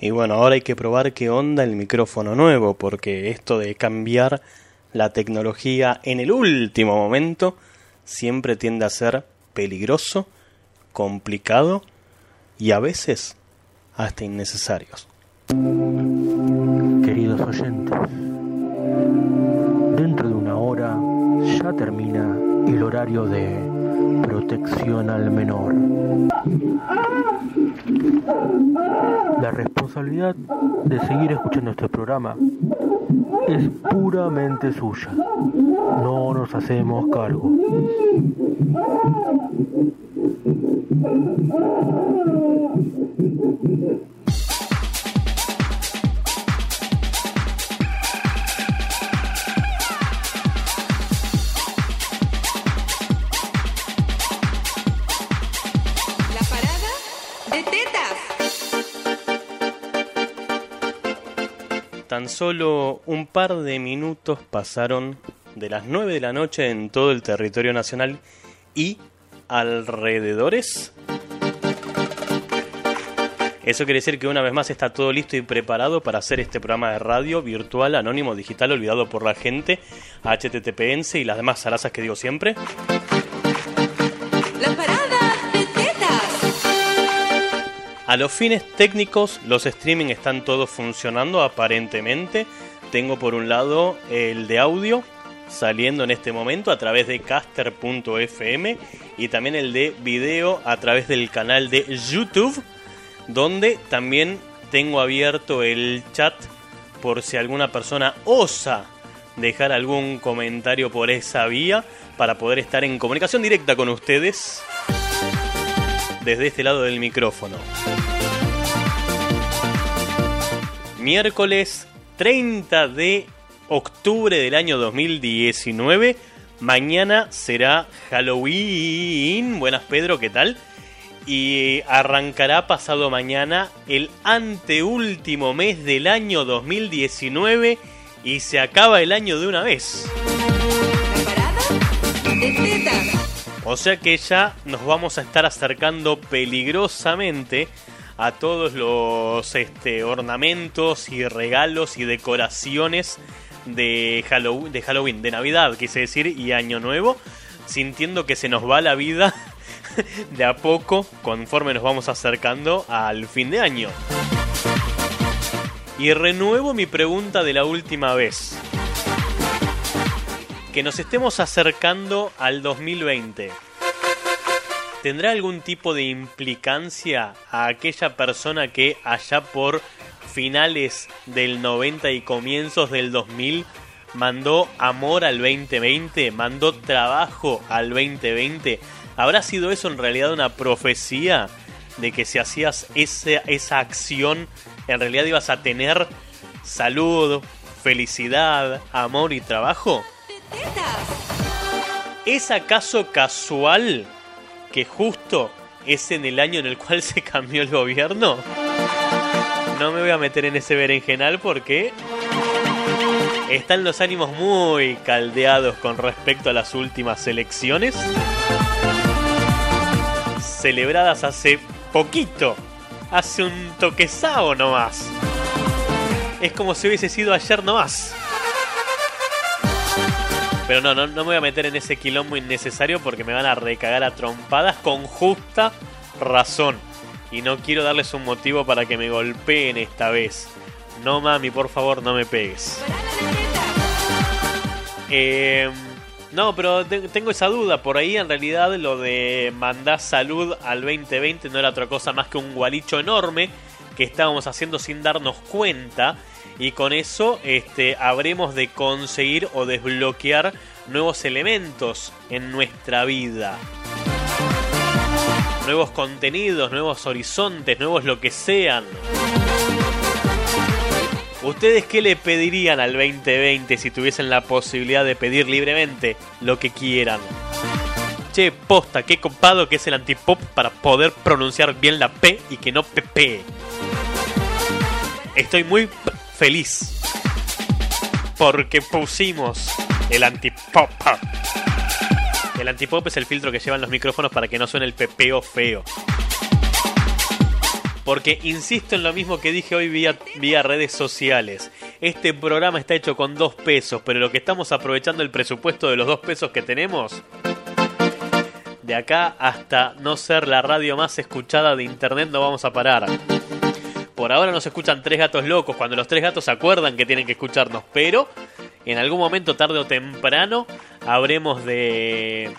Y bueno, ahora hay que probar qué onda el micrófono nuevo, porque esto de cambiar la tecnología en el último momento siempre tiende a ser peligroso, complicado y a veces hasta innecesarios. Queridos oyentes, dentro de una hora ya termina el horario de protección al menor. La responsabilidad de seguir escuchando este programa es puramente suya. No nos hacemos cargo. Solo un par de minutos pasaron de las 9 de la noche en todo el territorio nacional y alrededores. Eso quiere decir que una vez más está todo listo y preparado para hacer este programa de radio virtual, anónimo, digital, olvidado por la gente, HTTPS y las demás zarazas que digo siempre. A los fines técnicos, los streaming están todos funcionando aparentemente. Tengo por un lado el de audio saliendo en este momento a través de caster.fm y también el de video a través del canal de YouTube, donde también tengo abierto el chat por si alguna persona osa dejar algún comentario por esa vía para poder estar en comunicación directa con ustedes desde este lado del micrófono. Miércoles 30 de octubre del año 2019. Mañana será Halloween. Buenas Pedro, ¿qué tal? Y arrancará pasado mañana el anteúltimo mes del año 2019 y se acaba el año de una vez. La parada de tetas. O sea que ya nos vamos a estar acercando peligrosamente a todos los este, ornamentos y regalos y decoraciones de Halloween, de Halloween, de Navidad, quise decir, y Año Nuevo, sintiendo que se nos va la vida de a poco conforme nos vamos acercando al fin de año. Y renuevo mi pregunta de la última vez. Que nos estemos acercando al 2020. ¿Tendrá algún tipo de implicancia a aquella persona que allá por finales del 90 y comienzos del 2000 mandó amor al 2020, mandó trabajo al 2020? ¿Habrá sido eso en realidad una profecía de que si hacías esa, esa acción en realidad ibas a tener salud, felicidad, amor y trabajo? ¿Es acaso casual que justo es en el año en el cual se cambió el gobierno? No me voy a meter en ese berenjenal porque están los ánimos muy caldeados con respecto a las últimas elecciones celebradas hace poquito, hace un toquezao nomás. Es como si hubiese sido ayer nomás. Pero no, no, no me voy a meter en ese quilombo innecesario porque me van a recagar a trompadas con justa razón. Y no quiero darles un motivo para que me golpeen esta vez. No mami, por favor, no me pegues. Eh, no, pero te- tengo esa duda. Por ahí en realidad lo de mandar salud al 2020 no era otra cosa más que un gualicho enorme que estábamos haciendo sin darnos cuenta. Y con eso este, habremos de conseguir o desbloquear nuevos elementos en nuestra vida. Nuevos contenidos, nuevos horizontes, nuevos lo que sean. ¿Ustedes qué le pedirían al 2020 si tuviesen la posibilidad de pedir libremente lo que quieran? Che, posta, qué copado que es el antipop para poder pronunciar bien la P y que no PP. Estoy muy feliz porque pusimos el antipop. El antipop es el filtro que llevan los micrófonos para que no suene el pepeo feo. Porque insisto en lo mismo que dije hoy vía, vía redes sociales. Este programa está hecho con dos pesos, pero lo que estamos aprovechando el presupuesto de los dos pesos que tenemos, de acá hasta no ser la radio más escuchada de internet no vamos a parar. Por ahora nos escuchan tres gatos locos, cuando los tres gatos se acuerdan que tienen que escucharnos, pero en algún momento, tarde o temprano, habremos de,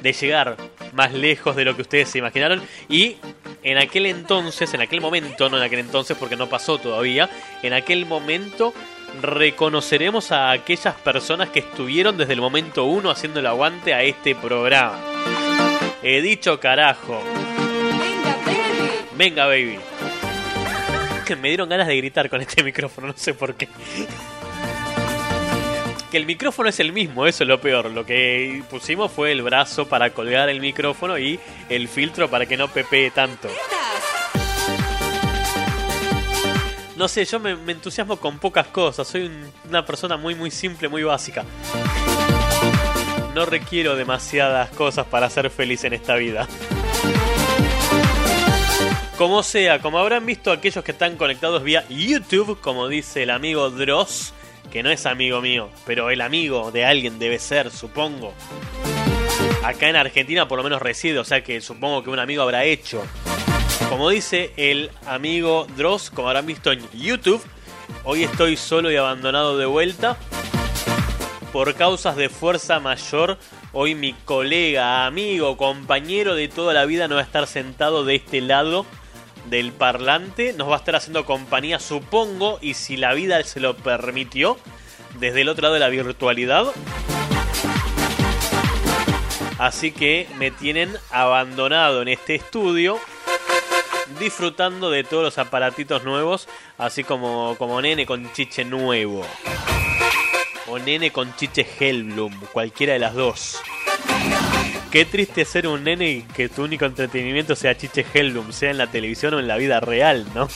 de llegar más lejos de lo que ustedes se imaginaron y en aquel entonces, en aquel momento, no en aquel entonces porque no pasó todavía, en aquel momento reconoceremos a aquellas personas que estuvieron desde el momento uno haciendo el aguante a este programa. He dicho carajo. Venga, baby. Venga, baby. Que me dieron ganas de gritar con este micrófono, no sé por qué. Que el micrófono es el mismo, eso es lo peor. Lo que pusimos fue el brazo para colgar el micrófono y el filtro para que no pepee tanto. No sé, yo me, entusiasmo con pocas cosas. Soy un- una persona muy, muy simple, muy básica. No requiero demasiadas cosas para ser feliz en esta vida. Como sea, como habrán visto aquellos que están conectados vía YouTube, como dice el amigo Dross, que no es amigo mío, pero el amigo de alguien debe ser, supongo. Acá en Argentina por lo menos reside, o sea que supongo que un amigo habrá hecho. Como dice el amigo Dross, como habrán visto en YouTube, hoy estoy solo y abandonado de vuelta. Por causas de fuerza mayor, hoy mi colega, amigo, compañero de toda la vida no va a estar sentado de este lado del parlante. Nos va a estar haciendo compañía, supongo, y si la vida se lo permitió, desde el otro lado de la virtualidad. Así que me tienen abandonado en este estudio disfrutando de todos los aparatitos nuevos, así como, como nene con chiche nuevo. O nene con chiche Hellblum, cualquiera de las dos. Qué triste ser un nene y que tu único entretenimiento sea chiche Hellblum, sea en la televisión o en la vida real, ¿no?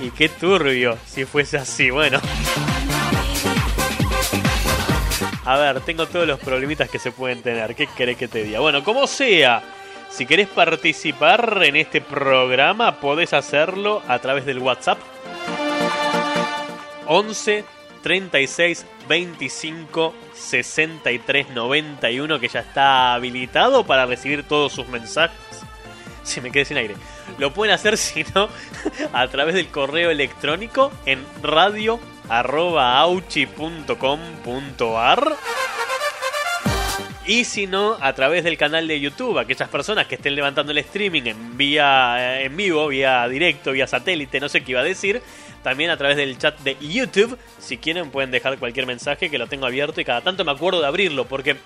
Y qué turbio si fuese así, bueno. A ver, tengo todos los problemitas que se pueden tener. ¿Qué querés que te diga? Bueno, como sea, si querés participar en este programa, podés hacerlo a través del WhatsApp 11 36 25 63 91 que ya está habilitado para recibir todos sus mensajes. Si me quedé sin aire. Lo pueden hacer si no a través del correo electrónico en radio auchi.com.ar y si no, a través del canal de YouTube, aquellas personas que estén levantando el streaming en vía eh, en vivo, vía directo, vía satélite, no sé qué iba a decir, también a través del chat de YouTube, si quieren pueden dejar cualquier mensaje que lo tengo abierto y cada tanto me acuerdo de abrirlo, porque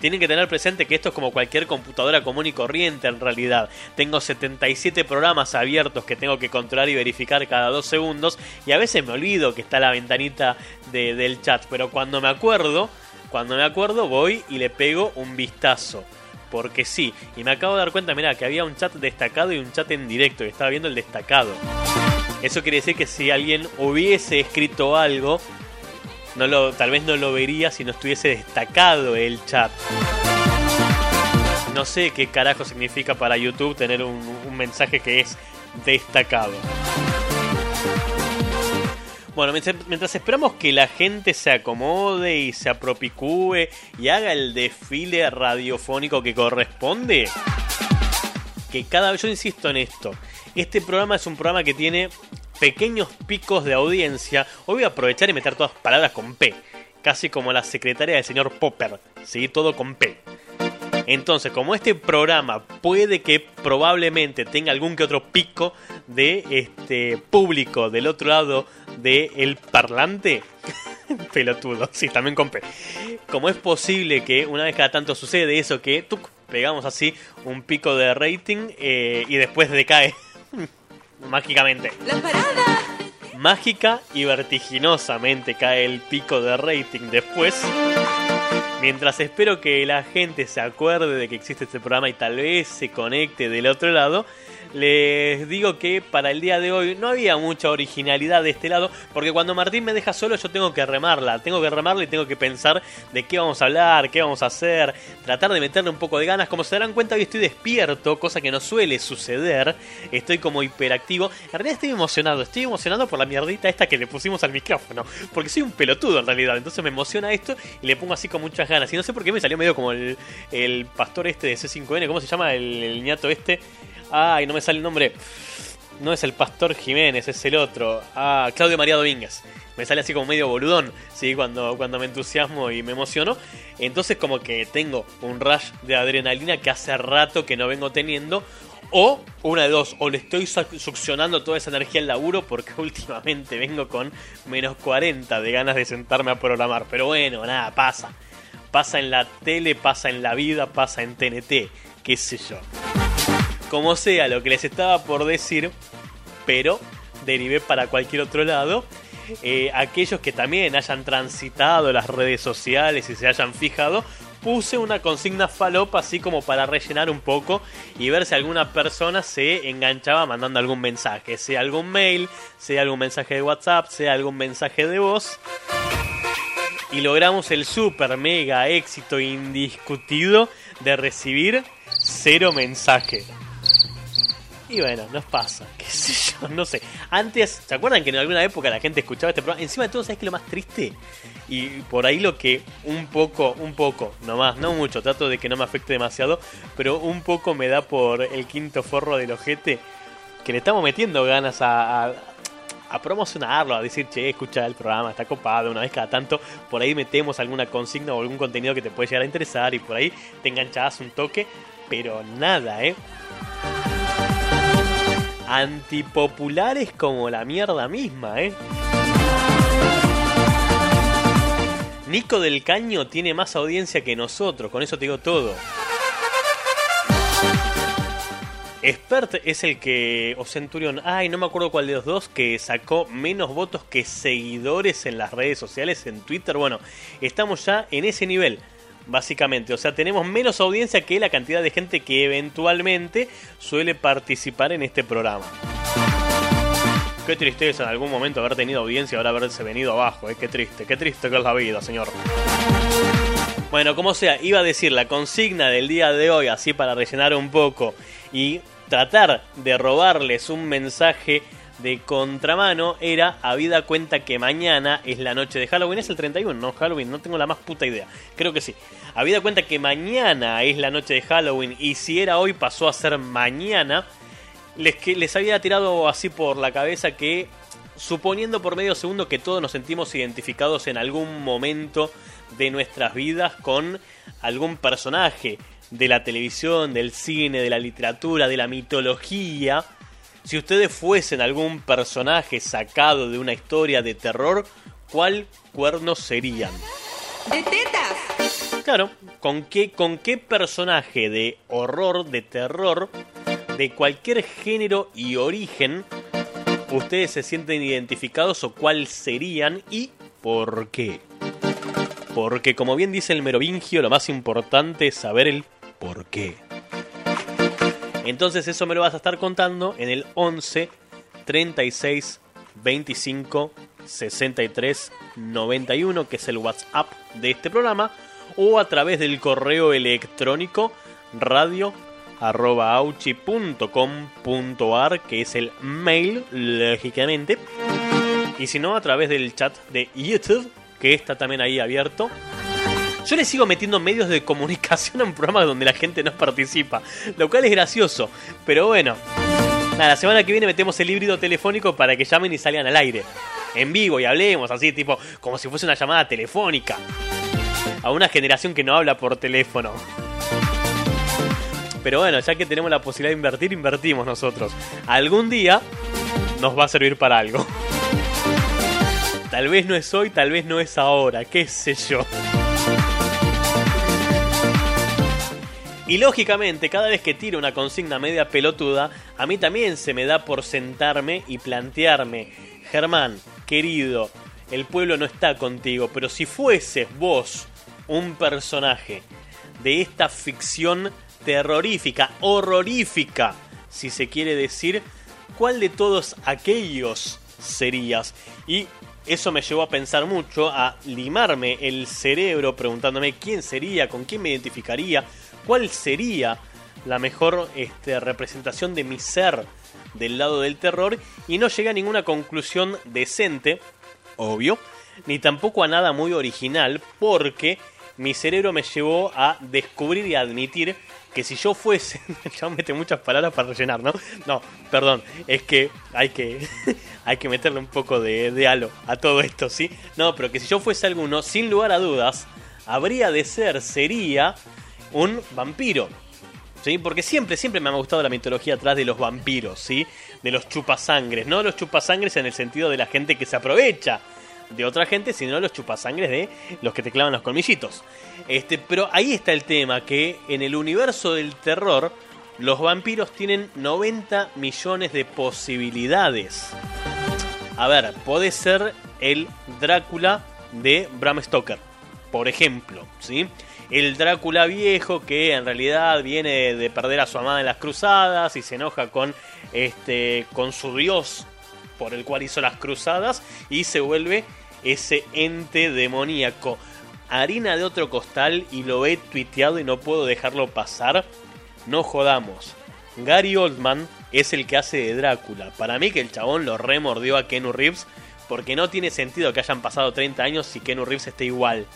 tienen que tener presente que esto es como cualquier computadora común y corriente en realidad. Tengo 77 programas abiertos que tengo que controlar y verificar cada dos segundos y a veces me olvido que está la ventanita de- del chat, pero cuando me acuerdo cuando me acuerdo voy y le pego un vistazo. Porque sí, y me acabo de dar cuenta, mira, que había un chat destacado y un chat en directo, y estaba viendo el destacado. Eso quiere decir que si alguien hubiese escrito algo, no lo, tal vez no lo vería si no estuviese destacado el chat. No sé qué carajo significa para YouTube tener un, mensaje que es destacado. Bueno, mientras- mientras esperamos que la gente se acomode y se apropicúe y haga el desfile radiofónico que corresponde, que cada vez yo insisto en esto, este programa es un programa que tiene pequeños picos de audiencia. Hoy voy a aprovechar y meter todas palabras con P, casi como la secretaria del señor Popper, ¿sí? Todo con P. Entonces, como este programa puede que probablemente tenga algún que otro pico de este público del otro lado del parlante, pelotudo, sí, también con P. Como es posible que una vez cada tanto sucede eso que tuc, pegamos así un pico de rating eh, y después decae mágicamente. La parada. Mágica y vertiginosamente cae el pico de rating después. Mientras espero que la gente se acuerde de que existe este programa y tal vez se conecte del otro lado, les digo que para el día de hoy no había mucha originalidad de este lado, porque cuando Martín me deja solo yo tengo que remarla, tengo que remarla y tengo que pensar de qué vamos a hablar, qué vamos a hacer, tratar de meterle un poco de ganas. Como se darán cuenta, hoy estoy despierto, cosa que no suele suceder, estoy como hiperactivo. En realidad estoy emocionado, estoy emocionado por la mierdita esta que le pusimos al micrófono, porque soy un pelotudo en realidad, entonces me emociona esto y le pongo así con ganas. Y no sé por qué me salió medio como el, el pastor este de C5N, ¿cómo se llama? El, el este. Ay, no me sale el nombre. No es el Pastor Jiménez, es el otro. Ah, Claudio María Domínguez. Me sale así como medio boludón, ¿sí? Cuando, cuando me entusiasmo y me emociono. Entonces como que tengo un rush de adrenalina que hace rato que no vengo teniendo. O una de dos, o le estoy suc- succionando toda esa energía al laburo porque últimamente vengo con menos 40 de ganas de sentarme a programar. Pero bueno, nada, pasa. Pasa en la tele, pasa en la vida, pasa en TNT, qué sé yo como sea lo que les estaba por decir, pero derivé para cualquier otro lado. Eh, aquellos que también hayan transitado las redes sociales y se hayan fijado, puse una consigna falopa así como para rellenar un poco y ver si alguna persona se enganchaba mandando algún mensaje, sea algún mail, sea algún mensaje de WhatsApp, sea algún mensaje de voz. Y logramos el super mega éxito indiscutido de recibir cero mensaje. Y bueno, nos pasa, qué sé yo, no sé. Antes, ¿se acuerdan que en alguna época la gente escuchaba este programa? Encima de todo, ¿sabes qué lo más triste? Y por ahí lo que un poco, un poco, nomás, no mucho, trato de que no me afecte demasiado, pero un poco me da por el quinto forro del ojete, que le estamos metiendo ganas a, a promocionarlo, a decir, che, escucha el programa, está copado, una vez cada tanto, por ahí metemos alguna consigna o algún contenido que te puede llegar a interesar y por ahí te enganchás un toque, pero nada, ¿eh? Antipopulares como la mierda misma, ¿eh? Nico del Caño tiene más audiencia que nosotros, con eso te digo todo. Expert es el que, o Centurion, ay, no me acuerdo cuál de los dos, que sacó menos votos que seguidores en las redes sociales, en Twitter. Bueno, estamos ya en ese nivel, básicamente. O sea, tenemos menos audiencia que la cantidad de gente que eventualmente suele participar en este programa. Qué tristeza en algún momento haber tenido audiencia y ahora haberse venido abajo, ¿eh? Qué triste, qué triste que es la vida, señor. Bueno, como sea, iba a decir la consigna del día de hoy, así para rellenar un poco y tratar de robarles un mensaje de contramano, era habida cuenta que mañana es la noche de Halloween, es el 31, no Halloween, no tengo la más puta idea, creo que sí. Habida cuenta que mañana es la noche de Halloween y si era hoy pasó a ser mañana, les, que, les había tirado así por la cabeza que suponiendo por medio segundo que todos nos sentimos identificados en algún momento de nuestras vidas con algún personaje de la televisión, del cine, de la literatura, de la mitología. Si ustedes fuesen algún personaje sacado de una historia de terror, ¿cuál cuerno serían? ¡De tetas! Claro, ¿con qué, ¿con qué personaje de horror, de terror, de cualquier género y origen ustedes se sienten identificados o cuál serían y por qué? Porque como bien dice el merovingio, lo más importante es saber el Entonces eso me lo vas a estar contando en el 11 36 25 63 91, que es el WhatsApp de este programa, o a través del correo electrónico radio arroba auchi.com.ar, que es el mail, lógicamente. Y si no, a través del chat de YouTube, que está también ahí abierto. Yo le sigo metiendo medios de comunicación a un programa donde la gente no participa, lo cual es gracioso, pero bueno. Nada, la semana que viene metemos el híbrido telefónico para que llamen y salgan al aire. En vivo y hablemos así, tipo, como si fuese una llamada telefónica. A una generación que no habla por teléfono. Pero bueno, ya que tenemos la posibilidad de invertir, invertimos nosotros. Algún día nos va a servir para algo. Tal vez no es hoy, tal vez no es ahora, qué sé yo. Y lógicamente, cada vez que tiro una consigna media pelotuda, a mí también se me da por sentarme y plantearme, Germán, querido, el pueblo no está contigo, pero si fueses vos un personaje de esta ficción terrorífica, horrorífica, si se quiere decir, ¿cuál de todos aquellos serías? Y eso me llevó a pensar mucho, a limarme el cerebro preguntándome quién sería, con quién me identificaría, cuál sería la mejor este, representación de mi ser del lado del terror y no llegué a ninguna conclusión decente, obvio, ni tampoco a nada muy original porque mi cerebro me llevó a descubrir y admitir que si yo fuese, ya mete muchas palabras para rellenar, ¿no? No, perdón, es que hay que, hay que meterle un poco de, de halo a todo esto, ¿sí? No, pero que si yo fuese alguno, sin lugar a dudas, habría de ser, sería un vampiro. ¿Sí? Porque siempre, siempre me ha gustado la mitología atrás de los vampiros, ¿sí? De los chupasangres, no los chupasangres en el sentido de la gente que se aprovecha de otra gente, sino los chupasangres de los que te clavan los colmillitos. Este, pero ahí está el tema, que en el universo del terror, los vampiros tienen 90 millones de posibilidades. A ver, puede ser el Drácula de Bram Stoker, por ejemplo, ¿sí? El Drácula viejo que en realidad viene de perder a su amada en las cruzadas y se enoja con este con su dios por el cual hizo las cruzadas y se vuelve ese ente demoníaco. Harina de otro costal y lo he tuiteado y no puedo dejarlo pasar. No jodamos. Gary Oldman es el que hace de Drácula. Para mí que el chabón lo remordió a Kenu Reeves porque no tiene sentido que hayan pasado 30 años y Kenu Reeves esté igual.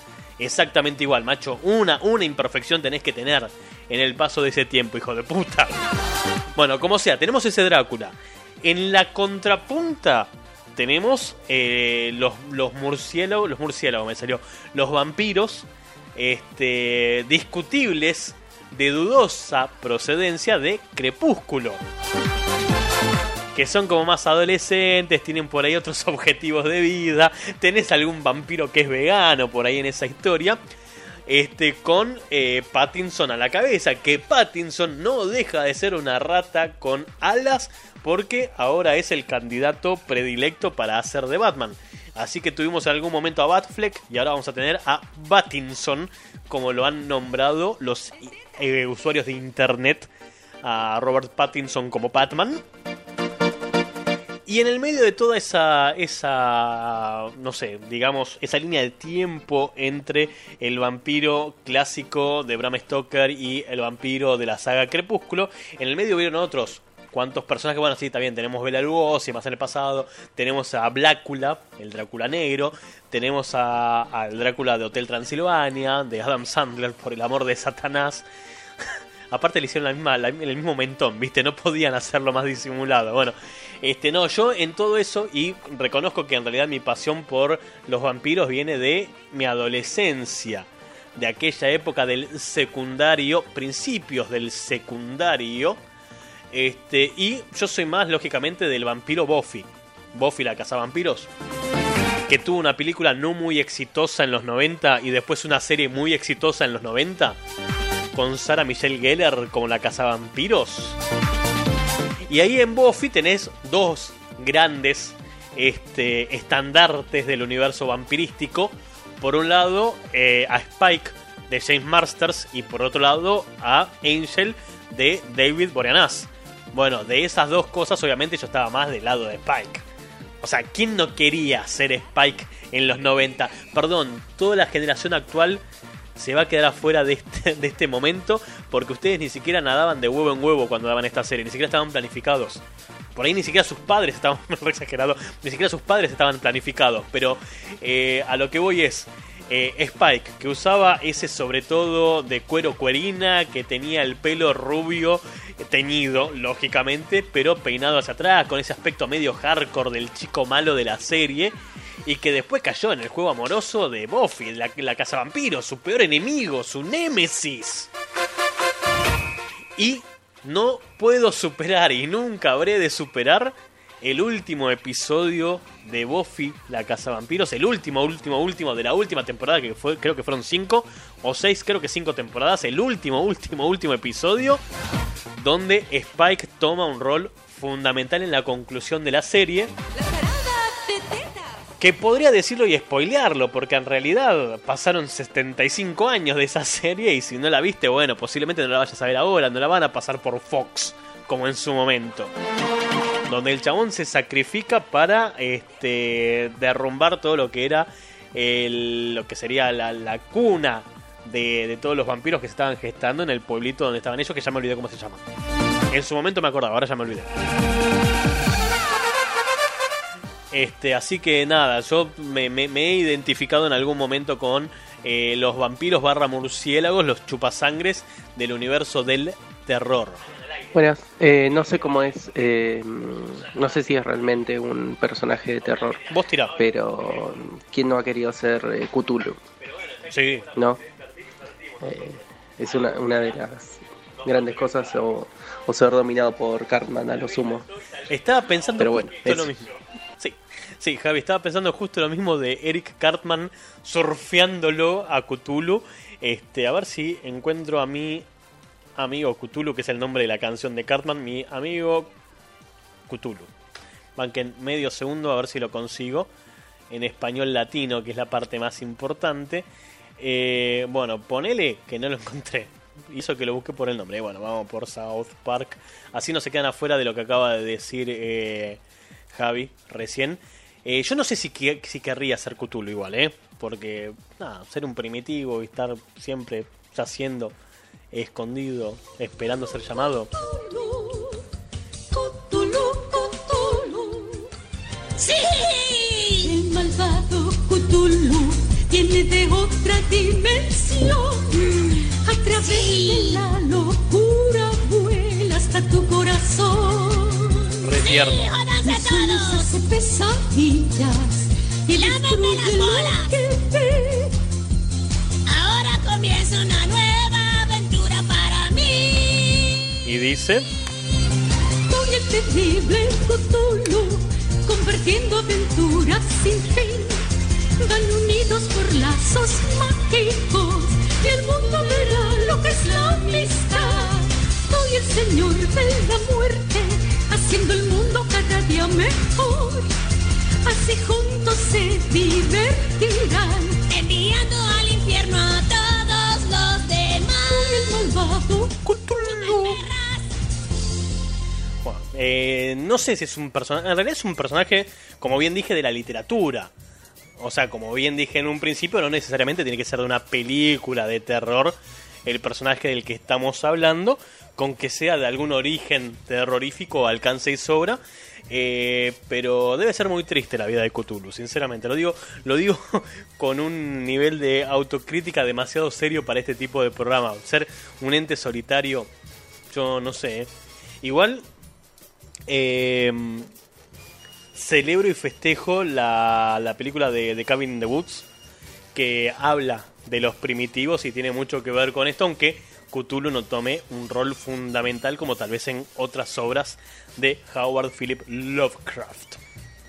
Exactamente igual, macho. Una, una imperfección tenés que tener en el paso de ese tiempo, hijo de puta. Bueno, como sea, tenemos ese Drácula. En la contrapunta tenemos eh, los, los murciélagos, los murciélagos me salió, los vampiros, este, discutibles, de dudosa procedencia de Crepúsculo. Que son como más adolescentes, tienen por ahí otros objetivos de vida. Tenés algún vampiro que es vegano por ahí en esa historia este, con eh, Pattinson a la cabeza. Que Pattinson no deja de ser una rata con alas porque ahora es el candidato predilecto para hacer de Batman. Así que tuvimos en algún momento a Batfleck y ahora vamos a tener a Pattinson, como lo han nombrado los eh, usuarios de internet, a Robert Pattinson como Batman. Y en el medio de toda esa, esa, no sé, digamos, esa línea de tiempo entre el vampiro clásico de Bram Stoker y el vampiro de la saga Crepúsculo, en el medio vieron otros cuantos personajes, bueno, sí, también tenemos Bela Lugosi, más en el pasado, tenemos a Blácula, el Drácula negro, tenemos al Drácula de Hotel Transilvania, de Adam Sandler, por el amor de Satanás. Aparte le hicieron la misma, el mismo mentón, ¿viste? No podían hacerlo más disimulado. Bueno, este no, yo en todo eso y reconozco que en realidad mi pasión por los vampiros viene de mi adolescencia, de aquella época del secundario, principios del secundario. Este, y yo soy más lógicamente del vampiro Buffy. Buffy la casa vampiros que tuvo una película no muy exitosa en los 90 y después una serie muy exitosa en los 90 con Sarah Michelle Gellar como la cazavampiros. Y ahí en Buffy tenés dos grandes este, estandartes del universo vampirístico. Por un lado eh, a Spike de James Masters y por otro lado a Angel de David Boreanaz. Bueno, de esas dos cosas obviamente yo estaba más del lado de Spike. O sea, ¿quién no quería ser Spike en los 90? Perdón, toda la generación actual se va a quedar afuera de este, de este momento porque ustedes ni siquiera nadaban de huevo en huevo cuando daban esta serie, ni siquiera estaban planificados. Por ahí ni siquiera sus padres estaban, exagerado, ni siquiera sus padres estaban planificados, pero eh, a lo que voy es... Eh, Spike, que usaba ese sobre todo de cuero cuerina, que tenía el pelo rubio teñido, lógicamente, pero peinado hacia atrás, con ese aspecto medio hardcore del chico malo de la serie y que después cayó en el juego amoroso de Buffy, la, la casa vampiro, su peor enemigo, su némesis. Y no puedo superar y nunca habré de superar el último episodio de Buffy, la casa vampiros, el último, último, último de la última temporada, que fue, creo que fueron cinco o seis, creo que cinco temporadas, el último, último, último episodio, donde Spike toma un rol fundamental en la conclusión de la serie que podría decirlo y spoilearlo, porque en realidad pasaron 75 años de esa serie y si no la viste, bueno, posiblemente no la vayas a ver ahora, no la van a pasar por Fox, como en su momento. Donde el chabón se sacrifica para este, derrumbar todo lo que era lo que sería la, la cuna de, de todos los vampiros que se estaban gestando en el pueblito donde estaban ellos, que ya me olvidé cómo se llama. En su momento me acordaba, ahora ya me olvidé. Este, así que nada, yo me, me- me he identificado en algún momento con eh, los vampiros barra murciélagos, los chupasangres del universo del terror. Buenas, eh, no sé cómo es, eh, no sé si es realmente un personaje de terror, Vos tirá. pero ¿quién no ha querido ser eh, Cthulhu? Sí, ¿No? Eh, es una, una de las grandes cosas o, o ser dominado por Cartman a lo sumo. estaba pensando Pero bueno, lo mismo. Sí, Javi, estaba pensando justo lo mismo de Eric Cartman surfeándolo a Cthulhu. Este, a ver si encuentro a mi amigo Cthulhu, que es el nombre de la canción de Cartman, mi amigo Cthulhu. Banquen medio segundo a ver si lo consigo. En español latino, que es la parte más importante. Eh, bueno, ponele que no lo encontré. Hizo que lo busque por el nombre. Bueno, vamos por South Park. Así no se quedan afuera de lo que acaba de decir eh, Javi recién. Eh, yo no sé si, que- si querría ser Cthulhu igual, ¿eh? Porque, nada, ser un primitivo y estar siempre yaciendo, escondido, esperando ser llamado. Cthulhu, Cthulhu. ¡Sí! El malvado Cthulhu viene de otra dimensión. A través de la locura vuela hasta tu corazón. Sueños hace pesadillas y Lámeme destruye las lo bolas. que ve. Ahora comienza una nueva aventura para mí. Y dice, Soy el terrible Cthulhu, convertiendo aventuras sin fin. Van unidos por lazos mágicos y el mundo verá lo que es la amistad. Soy el señor de la muerte, haciendo el mundo mejor. Así juntos se divertirán. Enviando al infierno a todos los demás. Soy el malvado bueno, eh, no sé si es un personaje, en realidad es un personaje, como bien dije, de la literatura. O sea, como bien dije en un principio, no necesariamente tiene que ser de una película de terror el personaje del que estamos hablando, con que sea de algún origen terrorífico, alcance y sobra. Eh, pero debe ser muy triste la vida de Cthulhu, sinceramente. Lo digo, lo digo con un nivel de autocrítica demasiado serio para este tipo de programa. Ser un ente solitario, yo no sé. ¿eh? Igual, eh, celebro y festejo la, la película de, de Cabin in the Woods que habla de los primitivos y tiene mucho que ver con esto, aunque Cthulhu no tome un rol fundamental como tal vez en otras obras de Howard Philip Lovecraft.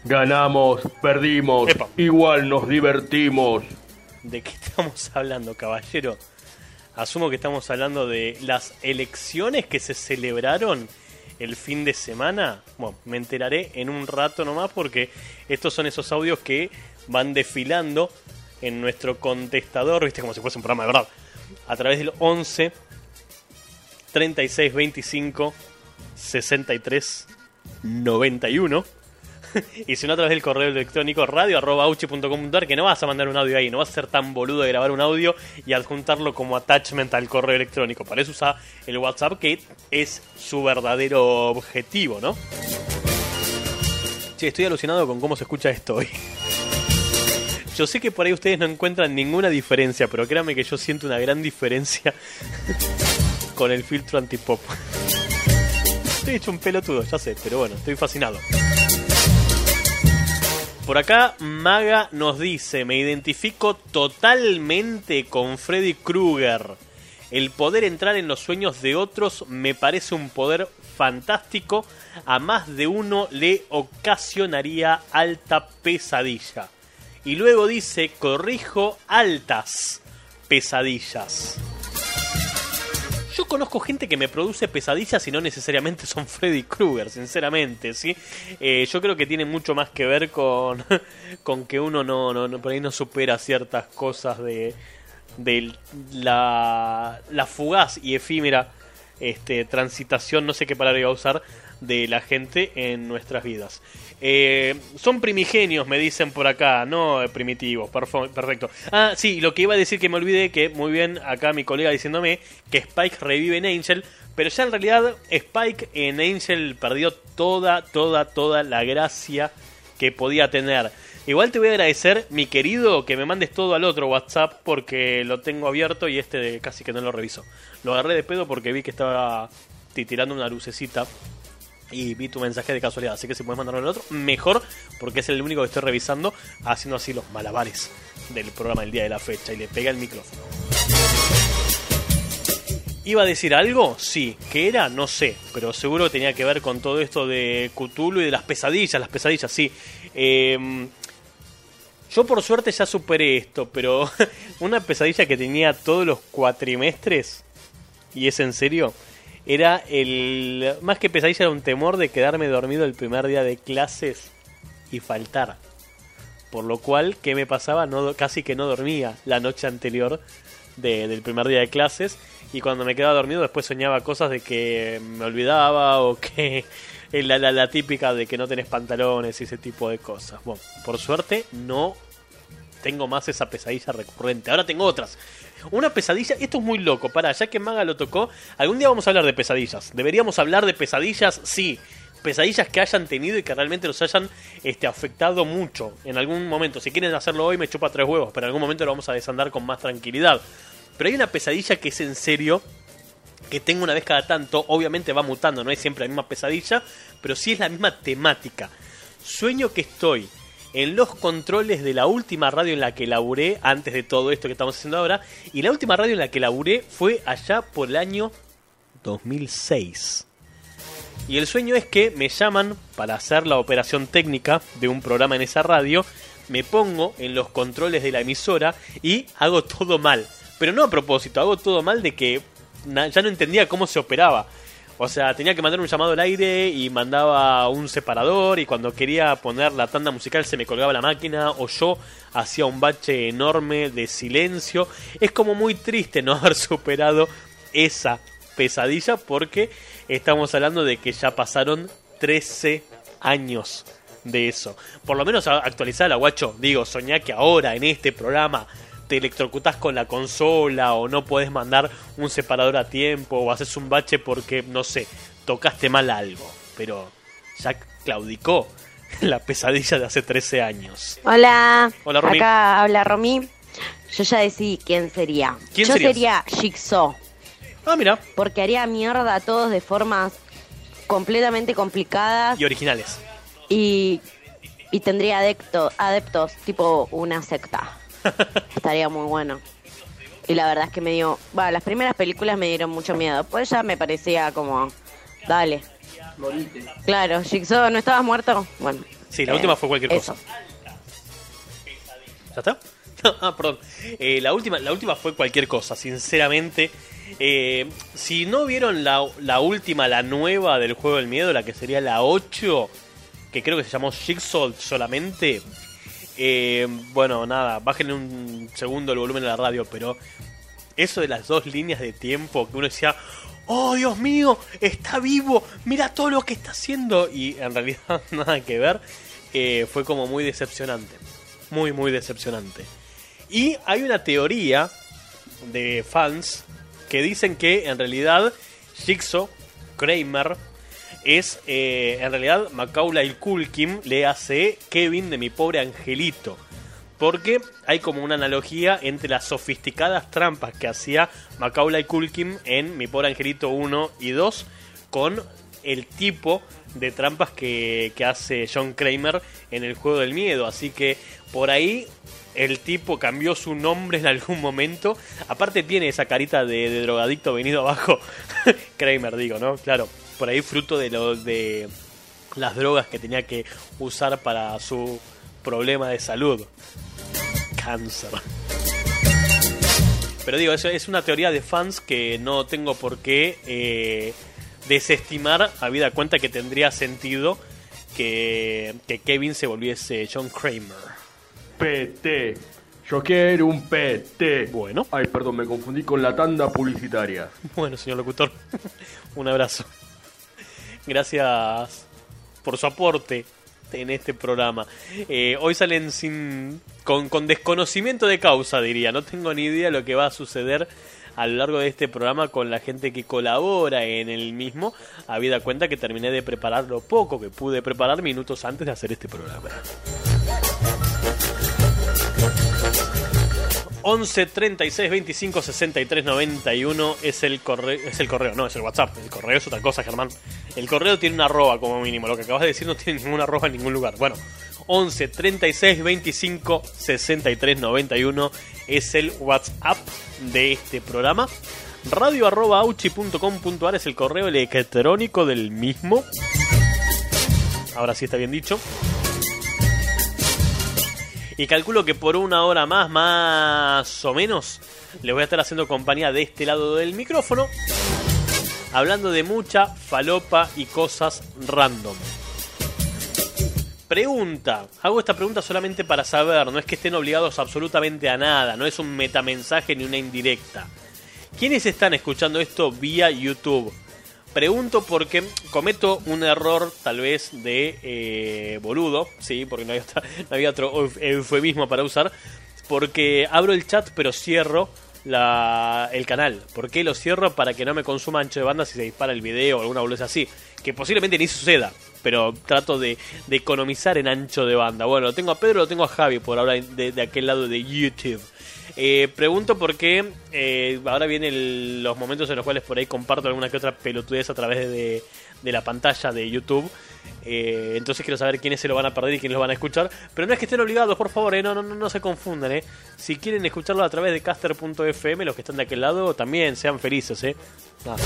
Ganamos, perdimos, Epa. igual nos divertimos. ¿De qué estamos hablando, caballero? Asumo que estamos hablando de las elecciones que se celebraron el fin de semana. Bueno, me enteraré en un rato nomás porque estos son esos audios que van desfilando en nuestro contestador, viste, como si fuese un programa de verdad. A través del 11 36 25 63 91. Y si no, a través del correo electrónico radio.auchi.com.ar, que no vas a mandar un audio ahí, no vas a ser tan boludo de grabar un audio y adjuntarlo como attachment al correo electrónico. Para eso usa el WhatsApp, que es su verdadero objetivo, ¿no? Che, estoy alucinado con cómo se escucha esto hoy. Yo sé que por ahí ustedes no encuentran ninguna diferencia, pero créanme que yo siento una gran diferencia con el filtro antipop. Estoy hecho un pelotudo, ya sé, pero bueno, estoy fascinado. Por acá Maga nos dice, me identifico totalmente con Freddy Krueger. El poder entrar en los sueños de otros me parece un poder fantástico. A más de uno le ocasionaría alta pesadilla. Y luego dice, corrijo, altas pesadillas. Yo conozco gente que me produce pesadillas y no necesariamente son Freddy Krueger, sinceramente, ¿sí? Eh, yo creo que tiene mucho más que ver con, con que uno no, no, no- por ahí no supera ciertas cosas de, de la, la fugaz y efímera este, transitación, no sé qué palabra iba a usar, de la gente en nuestras vidas. Eh, son primigenios, me dicen por acá, no eh, primitivos, perfecto. Ah, sí, lo que iba a decir que me olvidé, que muy bien acá mi colega diciéndome que Spike revive en Angel, pero ya en realidad Spike en Angel perdió toda, toda, toda la gracia que podía tener. Igual te voy a agradecer, mi querido, que me mandes todo al otro WhatsApp porque lo tengo abierto y este casi que no lo reviso. Lo agarré de pedo porque vi que estaba titirando una lucecita y vi tu mensaje de casualidad. Así que si puedes mandarlo al otro, mejor porque es el único que estoy revisando haciendo así los malabares del programa del día de la fecha y le pega el micrófono. ¿Iba a decir algo? Sí. ¿Qué era? No sé. Pero seguro que tenía que ver con todo esto de Cthulhu y de las pesadillas. Las pesadillas, sí. Eh, yo por suerte ya superé esto, pero una pesadilla que tenía todos los cuatrimestres, y es en serio, era el... Más que pesadilla era un temor de quedarme dormido el primer día de clases y faltar. Por lo cual, ¿qué me pasaba? No, casi que no dormía la noche anterior de- del primer día de clases. Y cuando me quedaba dormido después soñaba cosas de que me olvidaba o que la, la, la típica de que no tenés pantalones y ese tipo de cosas. Bueno, por suerte no tengo más esa pesadilla recurrente. Ahora tengo otras. Una pesadilla, esto es muy loco, para, ya que Maga lo tocó, algún día vamos a hablar de pesadillas. Deberíamos hablar de pesadillas, sí. Pesadillas que hayan tenido y que realmente los hayan este, afectado mucho en algún momento. Si quieren hacerlo hoy me chupa tres huevos, pero en algún momento lo vamos a desandar con más tranquilidad. Pero hay una pesadilla que es en serio, que tengo una vez cada tanto, obviamente va mutando, no es siempre la misma pesadilla, pero sí es la misma temática. Sueño que estoy en los controles de la última radio en la que laburé, antes de todo esto que estamos haciendo ahora, y la última radio en la que laburé fue allá por el año 2006. Y el sueño es que me llaman para hacer la operación técnica de un programa en esa radio, me pongo en los controles de la emisora y hago todo mal. Pero no a propósito, hago todo mal de que ya no entendía cómo se operaba. O sea, tenía que mandar un llamado al aire y mandaba un separador y cuando quería poner la tanda musical se me colgaba la máquina o yo hacía un bache enorme de silencio. Es como muy triste no haber superado esa pesadilla porque estamos hablando de que ya pasaron 13 años de eso. Por lo menos actualizala, guacho. Digo, soñá que ahora en este programa te electrocutás con la consola o no podés mandar un separador a tiempo o haces un bache porque, no sé, tocaste mal algo. Pero ya claudicó la pesadilla de hace 13 años. Hola. Hola, Romy. Acá habla Romy. Yo ya decidí quién sería. ¿Quién Yo serías? sería Jigsaw. Ah, mira. Porque haría mierda a todos de formas completamente complicadas Y originales. y, y tendría adepto- adeptos, tipo una secta. Estaría muy bueno. Y la verdad es que me dio... Va, las primeras películas me dieron mucho miedo. Pues ya me parecía como... Dale. Morite. Claro, Jigsaw, ¿no estabas muerto? Bueno. Sí, la eh, última fue cualquier eso. cosa. ¿Ya está? ah, perdón. Eh, la, última, la última fue cualquier cosa, sinceramente. Eh, si no vieron la, la última, la nueva del juego del miedo, la que sería la 8, que creo que se llamó Jigsaw solamente. Eh, bueno, nada, bájenle un segundo el volumen de la radio, pero eso de las dos líneas de tiempo que uno decía, oh Dios mío, está vivo, mira todo lo que está haciendo, y en realidad nada que ver, eh, fue como muy decepcionante, muy, muy decepcionante. Y hay una teoría de fans que dicen que en realidad Jigsaw, Kramer, es eh, en realidad Macaulay Culkin le hace Kevin de mi pobre angelito. Porque hay como una analogía entre las sofisticadas trampas que hacía Macaulay Culkin en Mi Pobre Angelito 1 y 2 con el tipo de trampas que, que hace John Kramer en el juego del miedo. Así que por ahí el tipo cambió su nombre en algún momento. Aparte tiene esa carita de, de drogadicto venido abajo. Kramer digo, ¿no? Claro, por ahí fruto de, lo, de las drogas que tenía que usar para su problema de salud. Cáncer. Pero digo, eso es una teoría de fans que no tengo por qué eh, desestimar, habida cuenta que tendría sentido que, que Kevin se volviese John Kramer. PT. Yo quiero un PT. Bueno. Ay, perdón, me confundí con la tanda publicitaria. Bueno, señor locutor, un abrazo. Gracias por su aporte en este programa. Eh, hoy salen sin con, con desconocimiento de causa, diría. No tengo ni idea de lo que va a suceder a lo largo de este programa con la gente que colabora en el mismo, habida cuenta que terminé de preparar lo poco que pude preparar minutos antes de hacer este programa. 11 36 25 63 91 es el correo, es el correo, no, es el WhatsApp. El correo es otra cosa, Germán. El correo tiene una arroba como mínimo. Lo que acabas de decir no tiene ninguna arroba en ningún lugar. Bueno, 11 36 25 63 91 es el WhatsApp de este programa. Radio arroba auchi.com.ar es el correo electrónico del mismo. Ahora sí está bien dicho. Y calculo que por una hora más, más o menos, les voy a estar haciendo compañía de este lado del micrófono. Hablando de mucha falopa y cosas random. Pregunta. Hago esta pregunta solamente para saber. No es que estén obligados absolutamente a nada. No es un metamensaje ni una indirecta. ¿Quiénes están escuchando esto vía YouTube? Pregunto porque cometo un error tal vez de eh, boludo, sí, porque no había, otra- no había otro euf- eufemismo para usar, porque abro el chat pero cierro la, el canal. ¿Por qué lo cierro? Para que no me consuma ancho de banda si se dispara el video o alguna boludez así, que posiblemente ni suceda, pero trato de, de economizar en ancho de banda. Bueno, lo tengo a Pedro, lo tengo a Javi por ahora de, de aquel lado de YouTube. Eh, pregunto por qué eh, ahora vienen los momentos en los cuales por ahí comparto alguna que otra pelotudez a través de, de la pantalla de YouTube. Eh, entonces quiero saber quiénes se lo van a perder y quiénes lo van a escuchar. Pero no es que estén obligados, por favor, eh, no, no, no, no se confundan. Eh. Si quieren escucharlo a través de caster.fm, los que están de aquel lado, también sean felices. Eh. Nada.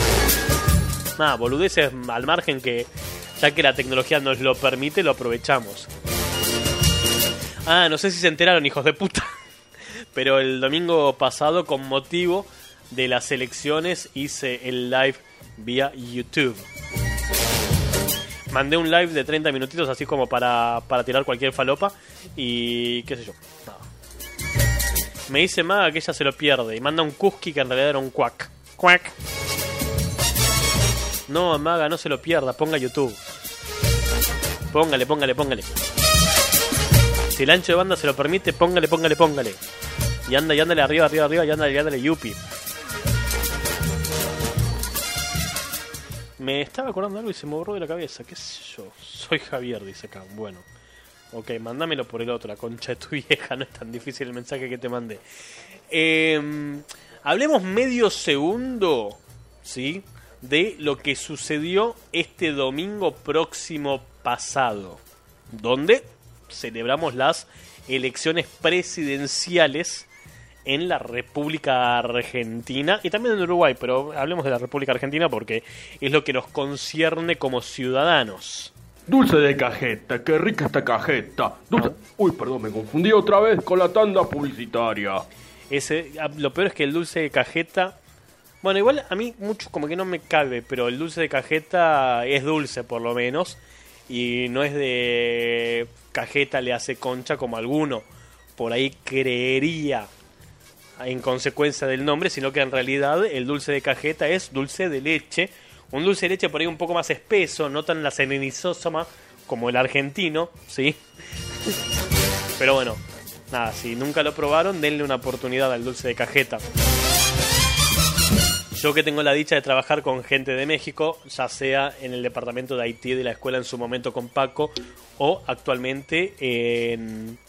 Nada, boludeces al margen que ya que la tecnología nos lo permite, lo aprovechamos. Ah, no sé si se enteraron, hijos de puta. Pero el domingo pasado, con motivo de las elecciones, hice el live vía YouTube. Mandé un live de 30 minutitos, así como para, para tirar cualquier falopa. Y qué sé yo. nada. Me dice Maga que ella se lo pierde. Y manda un Kuski que en realidad era un Quack. Quack. No, Maga, no se lo pierda. Ponga YouTube. Póngale, póngale, póngale. Si el ancho de banda se lo permite, póngale, póngale, póngale. Y anda, y ándale arriba, arriba, arriba, y ándale, y ándale, yupi. Me estaba acordando algo y se me borró de la cabeza. ¿Qué sé yo? Soy Javier, dice acá. Bueno. Ok, mándamelo por el otro, la concha de tu vieja. No es tan difícil el mensaje que te mandé. Eh, hablemos medio segundo, ¿sí? De lo que sucedió este domingo próximo pasado. Donde celebramos las elecciones presidenciales en la República Argentina y también en Uruguay, pero hablemos de la República Argentina porque es lo que nos concierne como ciudadanos. Dulce de cajeta, qué rica esta cajeta. Dulce... Uy, perdón, me confundí otra vez con la tanda publicitaria. Ese, ah, lo peor es que el dulce de cajeta. Bueno, igual a mí mucho como que no me cabe, pero el dulce de cajeta es dulce por lo menos. Y no es de cajeta le hace concha como alguno. Por ahí creería en consecuencia del nombre, sino que en realidad el dulce de cajeta es dulce de leche. Un dulce de leche por ahí un poco más espeso, no tan la serenizósoma como el argentino, ¿sí? Pero bueno, nada, si nunca lo probaron, denle una oportunidad al dulce de cajeta. Yo que tengo la dicha de trabajar con gente de México, ya sea en el departamento de Haití de la escuela en su momento con Paco, o actualmente en,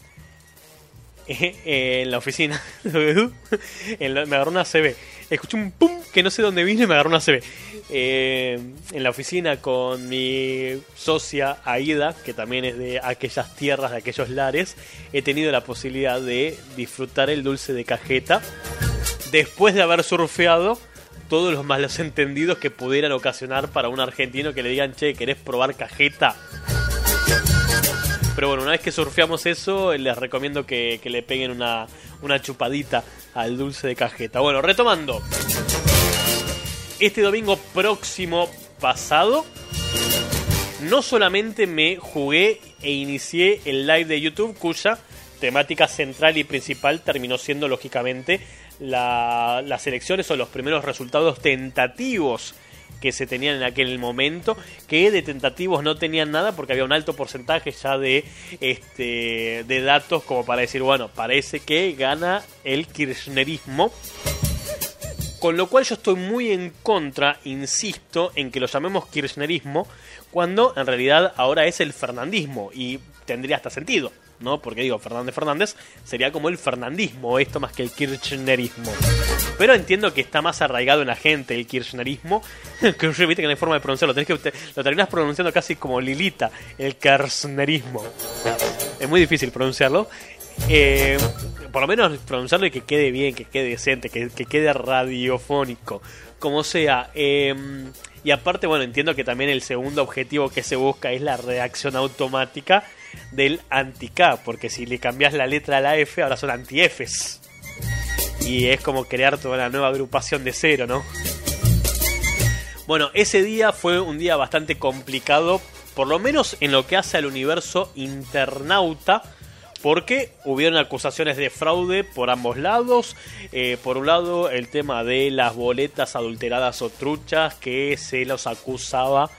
en la oficina. En la- me agarró una CB. Escuché un pum que no sé dónde vine y me agarró una CB. Eh, en la oficina con mi socia Aida, que también es de aquellas tierras, de aquellos lares, he tenido la posibilidad de disfrutar el dulce de cajeta después de haber surfeado todos los malos entendidos que pudieran ocasionar para un argentino que le digan, che, ¿querés probar cajeta? Pero bueno, una vez que surfeamos eso, les recomiendo que, que le peguen una, una chupadita al dulce de cajeta. Bueno, retomando. Este domingo próximo pasado, no solamente me jugué e inicié el live de YouTube, cuya temática central y principal terminó siendo lógicamente la- las elecciones o los primeros resultados tentativos que se tenían en aquel momento, que de tentativos no tenían nada porque había un alto porcentaje ya de este de datos como para decir, bueno, parece que gana el kirchnerismo. Con lo cual yo estoy muy en contra, insisto, en que lo llamemos kirchnerismo, cuando en realidad ahora es el fernandismo y tendría hasta sentido, ¿no? Porque digo, Fernández Fernández sería como el fernandismo, esto más que el kirchnerismo. Pero entiendo que está más arraigado en la gente el kirchnerismo, que viste que no hay forma de pronunciarlo, que, lo terminás pronunciando casi como Lilita, el kirchnerismo. Es muy difícil pronunciarlo. Eh, por lo menos pronunciarlo y que quede bien, que quede decente, que, que quede radiofónico, como sea. eh, y aparte, bueno, entiendo que también el segundo objetivo que se busca es la reacción automática del anti-K, porque si le cambias la letra a la F, ahora son anti-Fs. Y es como crear toda una nueva agrupación de cero, ¿no? Bueno, ese día fue un día bastante complicado, por lo menos en lo que hace al universo internauta, porque hubieron acusaciones de fraude por ambos lados. Eh, por un lado, el tema de las boletas adulteradas o truchas, que se los acusaba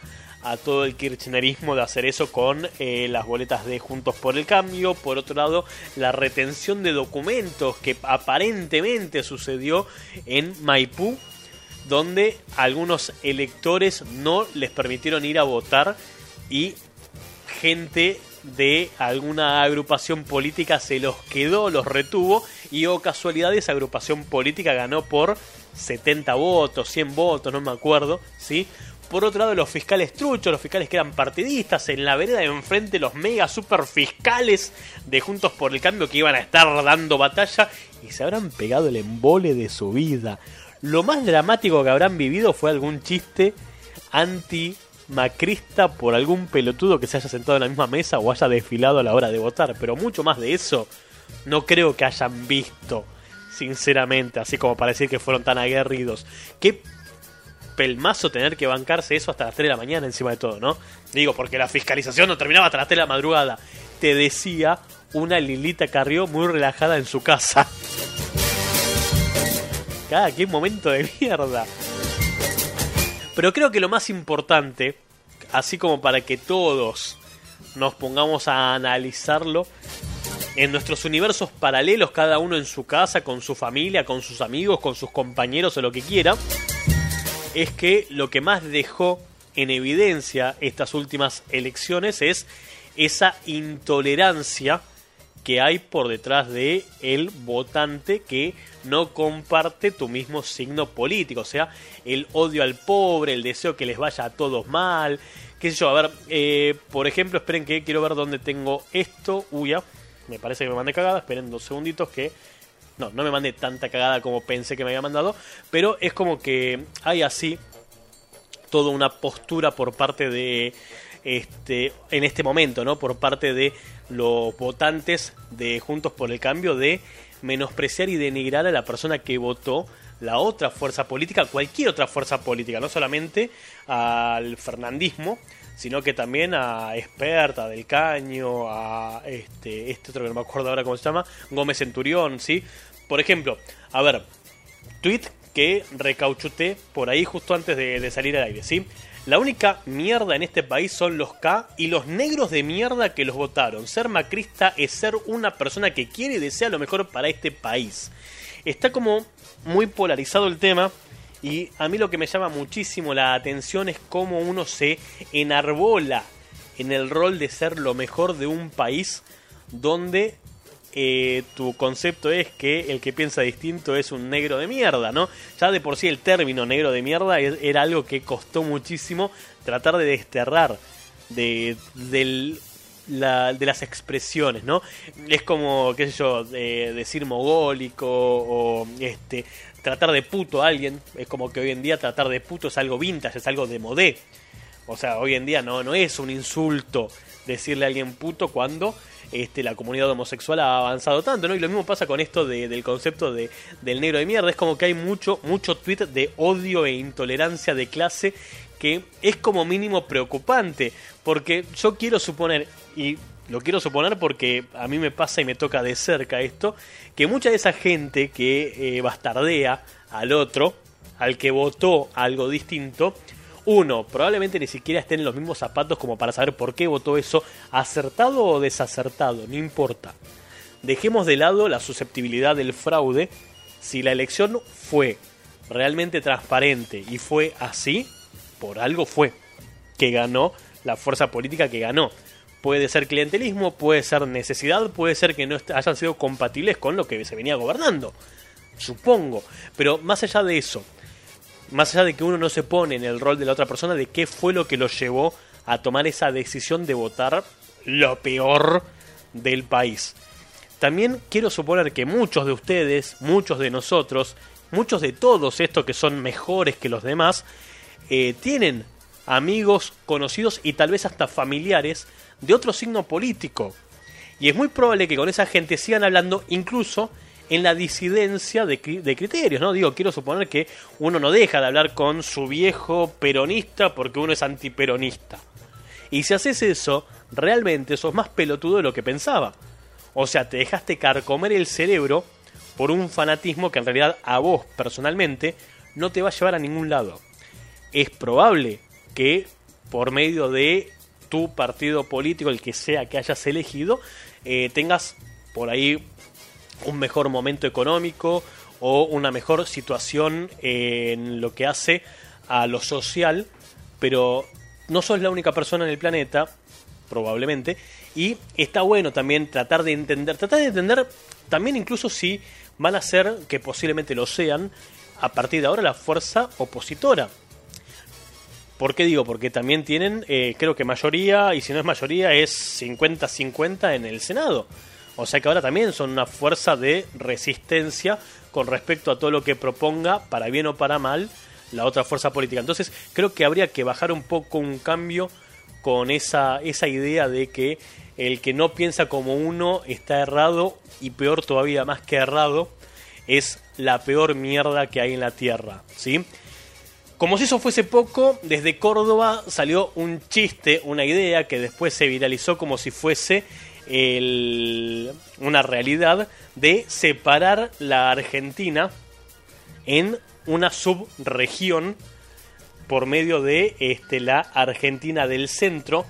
a todo el kirchnerismo de hacer eso con eh, las boletas de Juntos por el Cambio. Por otro lado, la retención de documentos que aparentemente sucedió en Maipú donde algunos electores no les permitieron ir a votar y gente de alguna agrupación política se los quedó, los retuvo y o casualidad esa agrupación política ganó por 70 votos, 100 votos, no me acuerdo, ¿sí? Por otro lado, los fiscales truchos, los fiscales que eran partidistas, en la vereda de enfrente, los mega super fiscales de Juntos por el Cambio que iban a estar dando batalla y se habrán pegado el embole de su vida. Lo más dramático que habrán vivido fue algún chiste anti macrista por algún pelotudo que se haya sentado en la misma mesa o haya desfilado a la hora de votar, pero mucho más de eso no creo que hayan visto, sinceramente, así como para decir que fueron tan aguerridos. Qué pelmazo tener que bancarse eso hasta las 3 de la mañana encima de todo, ¿no? Digo, porque la fiscalización no terminaba hasta las 3 de la madrugada. Te decía una Lilita Carrió muy relajada en su casa. Cada qué momento de mierda. Pero creo que lo más importante, así como para que todos nos pongamos a analizarlo, en nuestros universos paralelos, cada uno en su casa, con su familia, con sus amigos, con sus compañeros o lo que quiera, es que lo que más dejó en evidencia estas últimas elecciones es esa intolerancia que hay por detrás de el votante que no comparte tu mismo signo político, o sea, el odio al pobre, el deseo que les vaya a todos mal, qué sé yo, a ver, eh, por ejemplo, esperen que quiero ver dónde tengo esto, uy, ya, me parece que me mandé cagada, esperen dos segunditos que no, no me mandé tanta cagada como pensé que me había mandado, pero es como que hay así toda una postura por parte de este en este momento, ¿no? Por parte de los votantes de Juntos por el Cambio de menospreciar y denigrar a la persona que votó la otra fuerza política, cualquier otra fuerza política, no solamente al fernandismo, sino que también a Experta, Del Caño, a este, este otro que no me acuerdo ahora cómo se llama, Gómez Centurión, ¿sí? Por ejemplo, a ver, tweet que recauchuté por ahí justo antes de, de salir al aire, ¿sí? La única mierda en este país son los K y los negros de mierda que los votaron. Ser macrista es ser una persona que quiere y desea lo mejor para este país. Está como muy polarizado el tema y a mí lo que me llama muchísimo la atención es cómo uno se enarbola en el rol de ser lo mejor de un país donde eh, tu concepto es que el que piensa distinto es un negro de mierda, ¿no? Ya de por sí el término negro de mierda era algo que costó muchísimo tratar de desterrar de, la- de las expresiones, ¿no? Es como, qué sé yo, de- decir mogólico o este tratar de puto a alguien. Es como que hoy en día tratar de puto es algo vintage, es algo de modé. O sea, hoy en día no, no es un insulto decirle a alguien puto cuando este, la comunidad homosexual ha avanzado tanto, ¿no? Y lo mismo pasa con esto de- del concepto de, del negro de mierda. Es como que hay mucho, mucho tweet de odio e intolerancia de clase que es como mínimo preocupante. Porque yo quiero suponer, y lo quiero suponer porque a mí me pasa y me toca de cerca esto, que mucha de esa gente que eh, bastardea al otro, al que votó algo distinto, uno, probablemente ni siquiera esté en los mismos zapatos como para saber por qué votó eso, acertado o desacertado, no importa. Dejemos de lado la susceptibilidad del fraude. Si la elección fue realmente transparente y fue así, por algo fue que ganó la fuerza política que ganó. Puede ser clientelismo, puede ser necesidad, puede ser que no hayan sido compatibles con lo que se venía gobernando. Supongo. Pero más allá de eso, más allá de que uno no se pone en el rol de la otra persona, de qué fue lo que lo llevó a tomar esa decisión de votar lo peor del país. También quiero suponer que muchos de ustedes, muchos de nosotros, muchos de todos estos que son mejores que los demás, eh, tienen amigos, conocidos y tal vez hasta familiares de otro signo político. Y es muy probable que con esa gente sigan hablando incluso en la disidencia de, cri- de criterios, ¿no? Digo, quiero suponer que uno no deja de hablar con su viejo peronista porque uno es antiperonista. Y si haces eso, realmente sos más pelotudo de lo que pensaba. O sea, te dejaste carcomer el cerebro por un fanatismo que en realidad a vos personalmente no te va a llevar a ningún lado. Es probable que por medio de tu partido político, el que sea que hayas elegido, eh, tengas por ahí un mejor momento económico o una mejor situación en lo que hace a lo social, pero no sos la única persona en el planeta, probablemente, y está bueno también tratar de entender, tratar de entender también incluso si van a ser, que posiblemente lo sean, a partir de ahora la fuerza opositora. ¿Por qué digo? Porque también tienen, eh, creo que mayoría, y si no es mayoría, es 50-50 en el Senado. O sea que ahora también son una fuerza de resistencia con respecto a todo lo que proponga, para bien o para mal, la otra fuerza política. Entonces creo que habría que bajar un poco un cambio con esa, esa idea de que el que no piensa como uno está errado y peor todavía más que errado es la peor mierda que hay en la tierra, ¿sí? Como si eso fuese poco, desde Córdoba salió un chiste, una idea que después se viralizó como si fuese el- una realidad de separar la Argentina en una subregión por medio de este, la Argentina del centro,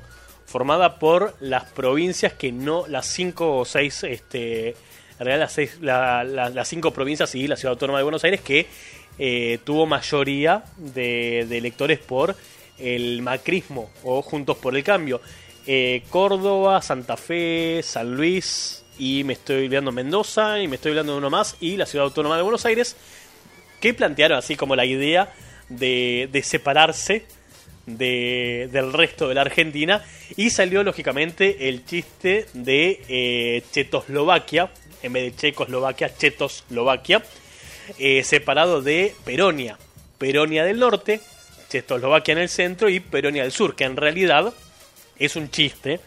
formada por las provincias que no, las cinco o seis, este, en realidad las, seis- la- la- las cinco provincias y la ciudad autónoma de Buenos Aires que eh, tuvo mayoría de, de electores por el macrismo o Juntos por el Cambio. Eh, Córdoba, Santa Fe, San Luis y me estoy olvidando Mendoza y me estoy olvidando de uno más y la ciudad autónoma de Buenos Aires que plantearon así como la idea de, de separarse de- del resto de la Argentina y salió lógicamente el chiste de eh, Chetoslovaquia, en vez de Checoslovaquia, Chetoslovaquia, eh, separado de Peronia, Peronia del norte, Checoslovaquia en el centro y Peronia del sur, que en realidad es un chiste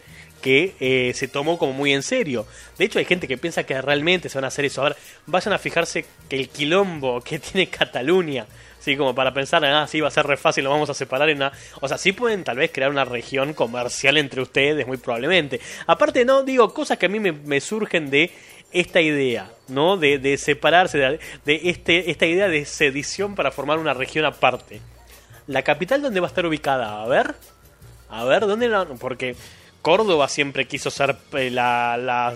que eh, se tomó como muy en serio. De hecho, hay gente que piensa que realmente se van a hacer eso. A ver, vayan a fijarse que el quilombo que tiene Cataluña, así como para pensar, ah, sí, va a ser re fácil, lo vamos a separar en una... O sea, sí pueden tal vez crear una región comercial entre ustedes, muy probablemente. Aparte, no, digo, cosas que a mí me, me surgen de esta idea, ¿no? De, de separarse, de, de este, esta idea de sedición para formar una región aparte. ¿La capital dónde va a estar ubicada? A ver. A ver, ¿dónde la.? Porque Córdoba siempre quiso ser eh, la, la,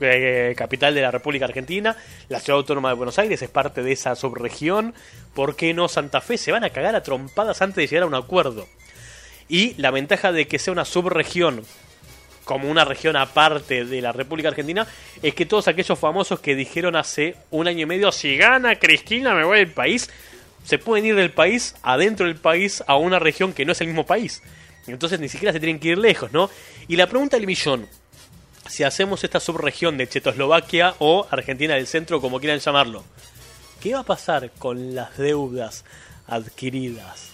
eh, capital de la República Argentina. La ciudad autónoma de Buenos Aires es parte de esa subregión. ¿Por qué no Santa Fe? Se van a cagar a trompadas antes de llegar a un acuerdo. Y la ventaja de que sea una subregión como una región aparte de la República Argentina, es que todos aquellos famosos que dijeron hace un año y medio, si gana Cristina me voy del país, se pueden ir del país, adentro del país, a una región que no es el mismo país. Entonces ni siquiera se tienen que ir lejos, ¿no? Y la pregunta del millón, si hacemos esta subregión de Checoslovaquia o Argentina del Centro, como quieran llamarlo, ¿qué va a pasar con las deudas adquiridas?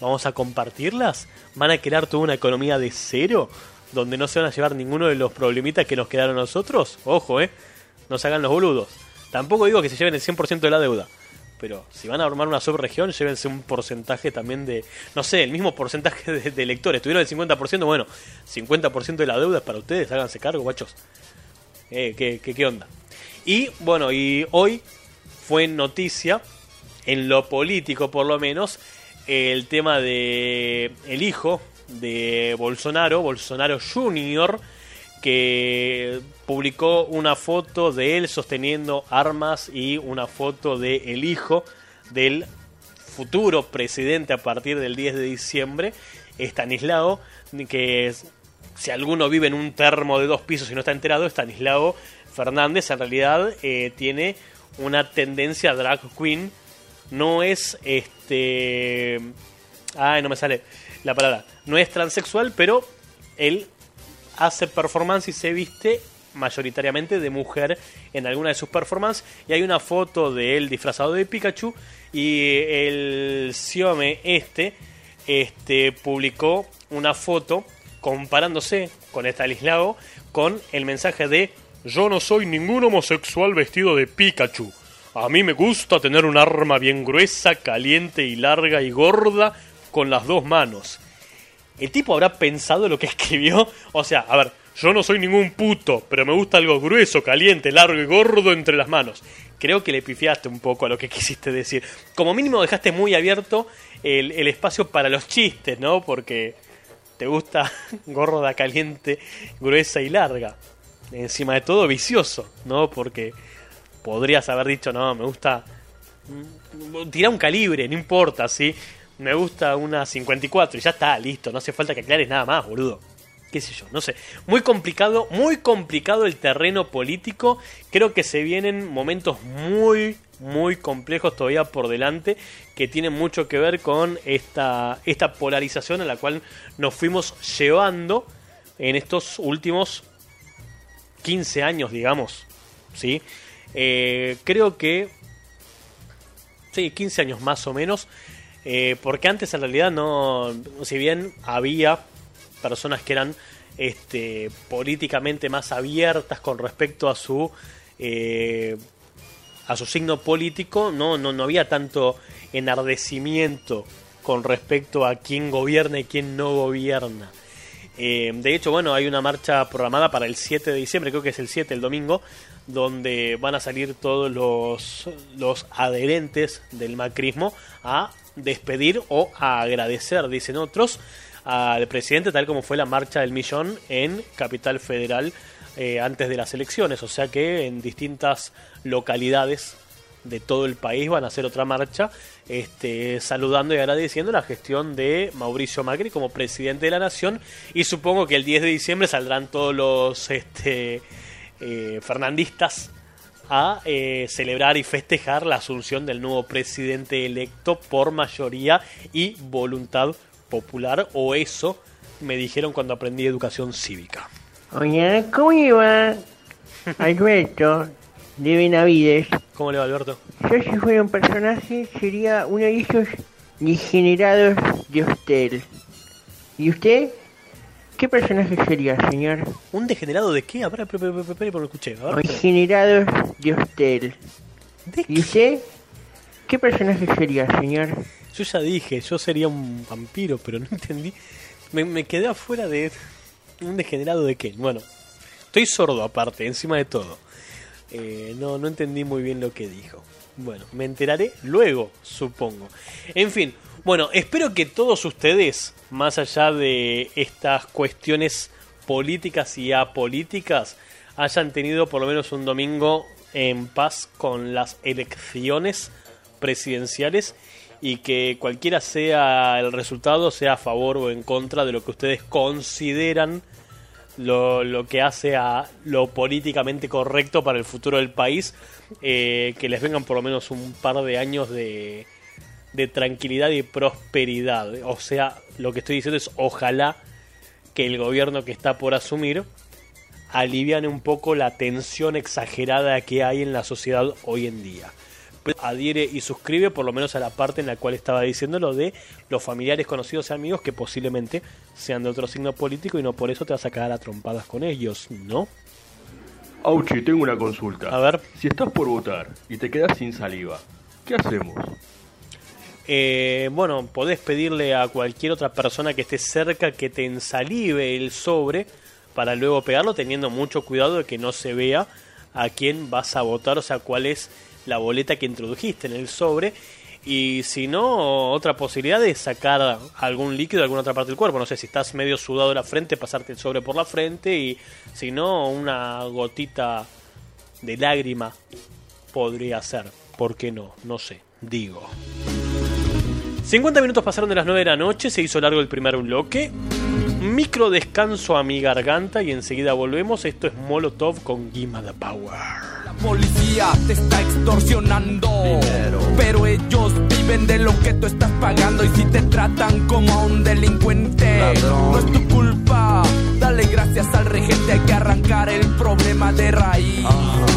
¿Vamos a compartirlas? ¿Van a crear toda una economía de cero? ¿Donde no se van a llevar ninguno de los problemitas que nos quedaron a nosotros? Ojo, ¿eh? No se hagan los boludos. Tampoco digo que se lleven el 100% de la deuda. Pero si van a armar una subregión, llévense un porcentaje también de... No sé, el mismo porcentaje de, de electores. Tuvieron el 50%, bueno, 50% de la deuda es para ustedes. Háganse cargo, guachos. Eh, ¿qué, qué, qué onda? Y bueno, y hoy fue noticia, en lo político por lo menos, el tema de el hijo de Bolsonaro, Bolsonaro Jr., que publicó una foto de él sosteniendo armas y una foto de el hijo del futuro presidente a partir del 10 de diciembre, Estanislao, que si alguno vive en un termo de dos pisos y no está enterado, Estanislao Fernández en realidad eh, tiene una tendencia drag queen, no es este... Ay, no me sale la palabra. No es transexual, pero él hace performance y se viste mayoritariamente de mujer en alguna de sus performances. Y hay una foto de él disfrazado de Pikachu. Y el Xiome este, este publicó una foto comparándose con Estanislao con el mensaje de Yo no soy ningún homosexual vestido de Pikachu. A mí me gusta tener un arma bien gruesa, caliente y larga y gorda con las dos manos. ¿El tipo habrá pensado lo que escribió? O sea, a ver, yo no soy ningún puto, pero me gusta algo grueso, caliente, largo y gordo entre las manos. Creo que le pifiaste un poco a lo que quisiste decir. Como mínimo dejaste muy abierto el, espacio para los chistes, ¿no? Porque te gusta gorda, caliente, gruesa y larga. Encima de todo vicioso, ¿no? Porque podrías haber dicho, no, me gusta... mm, Tira un calibre, no importa, ¿sí? Me gusta una 54 y ya está, listo, no hace falta que aclares nada más, boludo. Qué sé yo, no sé. Muy complicado, muy complicado el terreno político. Creo que se vienen momentos muy, muy complejos todavía por delante que tienen mucho que ver con esta, esta polarización a la cual nos fuimos llevando en estos últimos 15 años, digamos. ¿sí? Eh, creo que... Sí, 15 años más o menos. Eh, porque antes en realidad no... Si bien había personas que eran este, políticamente más abiertas con respecto a su... eh, a su signo político, no, no, no había tanto enardecimiento con respecto a quién gobierna y quién no gobierna. Eh, de hecho, bueno, hay una marcha programada para el 7 de diciembre, creo que es el 7, el domingo, donde van a salir todos los, los adherentes del macrismo a despedir o agradecer, dicen otros, al presidente, tal como fue la marcha del millón en Capital Federal eh, antes de las elecciones. O sea que en distintas localidades de todo el país van a hacer otra marcha este, saludando y agradeciendo la gestión de Mauricio Macri como presidente de la nación y supongo que el 10 de diciembre saldrán todos los este, eh, fernandistas a eh, celebrar y festejar la asunción del nuevo presidente electo por mayoría y voluntad popular o eso me dijeron cuando aprendí educación cívica. Hola, ¿cómo le va? Alberto, de Benavides. ¿Cómo le va Alberto? Yo si fuera un personaje sería uno de esos degenerados de usted. ¿Y usted? ¿Qué personaje sería, señor? ¿Un degenerado de qué? A ver, espere, porque lo escuché. Degenerados de usted. ¿De ¿Y usted? ¿Qué personaje sería, señor? Yo ya dije, yo sería un vampiro, pero no entendí. Me, me quedé afuera de un degenerado de qué. Bueno, estoy sordo aparte, encima de todo. Eh, no, no entendí muy bien lo que dijo. Bueno, me enteraré luego, supongo. En fin, bueno, espero que todos ustedes, más allá de estas cuestiones políticas y apolíticas, hayan tenido por lo menos un domingo en paz con las elecciones presidenciales y que cualquiera sea el resultado, sea a favor o en contra de lo que ustedes consideran lo, lo que hace a lo políticamente correcto para el futuro del país, eh, que les vengan por lo menos un par de años de, de tranquilidad y prosperidad. O sea, lo que estoy diciendo es ojalá que el gobierno que está por asumir aliviane un poco la tensión exagerada que hay en la sociedad hoy en día. adhiere y suscribe por lo menos a la parte en la cual estaba diciendo lo de los familiares conocidos y amigos que posiblemente sean de otro signo político y no por eso te vas a cagar a trompadas con ellos, ¿no? Auchi, tengo una consulta. A ver. Si estás por votar y te quedas sin saliva, ¿qué hacemos? Eh, bueno, podés pedirle a cualquier otra persona que esté cerca que te ensalive el sobre para luego pegarlo, teniendo mucho cuidado de que no se vea a quién vas a votar, o sea, cuál es la boleta que introdujiste en el sobre. Y si no, otra posibilidad es sacar algún líquido de alguna otra parte del cuerpo. No sé, si estás medio sudado de la frente, pasarte el sobre por la frente. Y si no, una gotita de lágrima podría ser. ¿Por qué no? No sé, digo. 50 minutos pasaron de las 9 de la noche, se hizo largo el primer bloque. Micro descanso a mi garganta y enseguida volvemos. Esto es Molotov con Gima the Power. La policía te está extorsionando, pero ellos viven de lo que tú estás pagando y si te tratan como a un delincuente, no es tu culpa. Dale gracias al regente, hay que arrancar el problema de raíz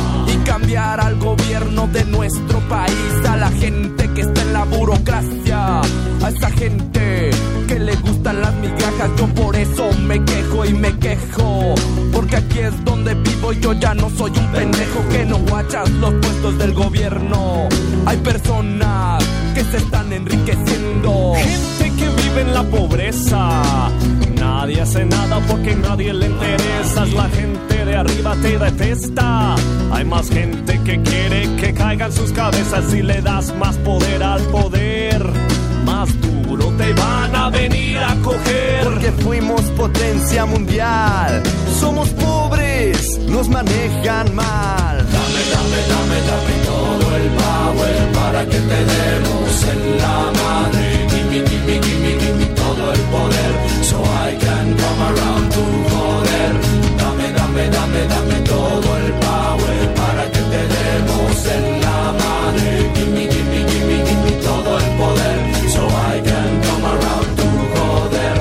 cambiar al gobierno de nuestro país, a la gente que está en la burocracia, a esa gente que le gustan las migajas, yo por eso me quejo y me quejo, porque aquí es donde vivo y yo ya no soy un pendejo que no guachas los puestos del gobierno. Hay personas que se están enriqueciendo. Gente que vive en la pobreza. Nadie hace nada porque nadie le interesa. La gente de arriba te detesta. Hay más gente que quiere que caigan sus cabezas y le das más poder al poder. Más duro te van a venir a coger. Porque fuimos potencia mundial. Somos pobres, nos manejan mal. Dame, dame, dame, dame todo el power para que te demos en la madre. Gimme, gimme, gimme, gimme todo el poder. So I can come around to joder. Dame, dame, dame, dame todo el power para que te demos en la madre. Gimme, gimme, gimme, gimme todo el poder. So I can come around to joder.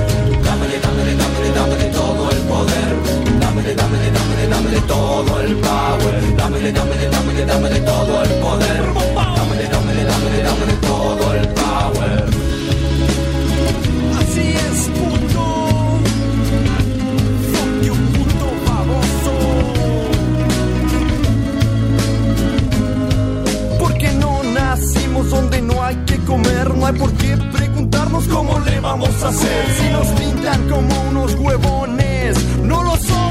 Dámele, dámele, dámele, dámele todo el poder. Dámele, dámele, dámele, dámele todo el power. Dámele, dámele, dámele, dámele todo el poder. Dámele, dámele, donde no hay que comer, no hay por qué preguntarnos cómo le vamos a hacer. Si nos pintan como unos huevones, no lo somos.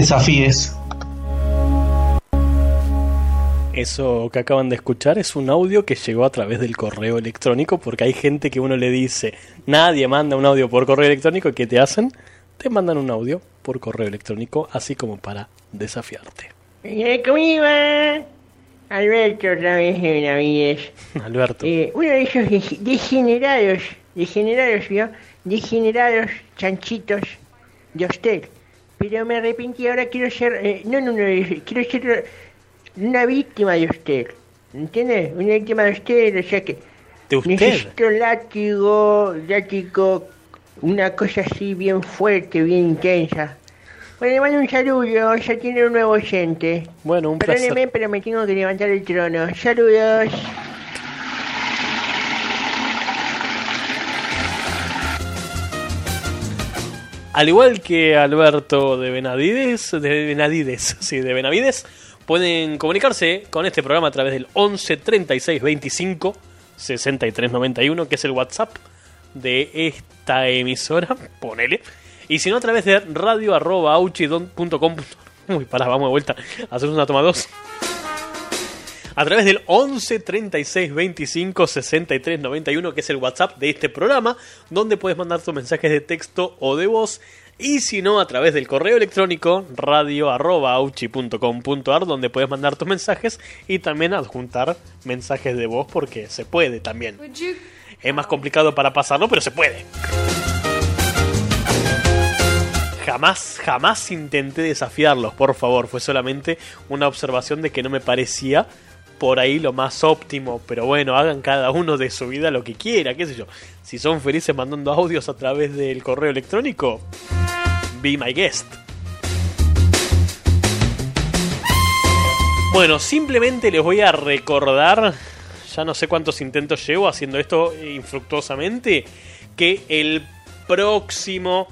Desafíes. Eso que acaban de escuchar es un audio que llegó a través del correo electrónico porque hay gente que uno le dice, nadie manda un audio por correo electrónico, ¿qué te hacen? Te mandan un audio por correo electrónico, así como para desafiarte. ¿Cómo iba? Alberto otra vez de Benavides. Alberto. Eh, uno de esos dege- degenerados, degenerados, ¿vio? Degenerados chanchitos de usted. Pero me arrepentí, ahora quiero ser, eh, no, no, no, quiero ser una víctima de usted. ¿Entiende? Una víctima de usted, o sea que... ¿De usted? Necesito látigo, látigo, una cosa así bien fuerte, bien intensa. Bueno, le mando un saludo, ya tiene un nuevo oyente. Bueno, un Perdóneme, placer. pero me tengo que levantar el trono. Saludos. Al igual que Alberto de Benavides, de Benavides, sí, de Benavides, pueden comunicarse con este programa a través del 11 36 25 63 91, que es el WhatsApp de esta emisora, ponele. Y si no, a través de radio arroba auchi.com. Uy, pará, vamos de vuelta. Hacemos una toma dos. A través del 11 36 25 63 91, que es el WhatsApp de este programa, donde puedes mandar tus mensajes de texto o de voz. Y si no, a través del correo electrónico radio.auchi.com.ar, donde puedes mandar tus mensajes y también adjuntar mensajes de voz, porque se puede también. Es más complicado para pasarlo, pero se puede. Jamás, jamás intenté desafiarlos, por favor. Fue solamente una observación de que no me parecía por ahí lo más óptimo. Pero bueno, hagan cada uno de su vida lo que quiera, qué sé yo. Si son felices mandando audios a través del correo electrónico, be my guest. Bueno, simplemente les voy a recordar, ya no sé cuántos intentos llevo haciendo esto infructuosamente, que el próximo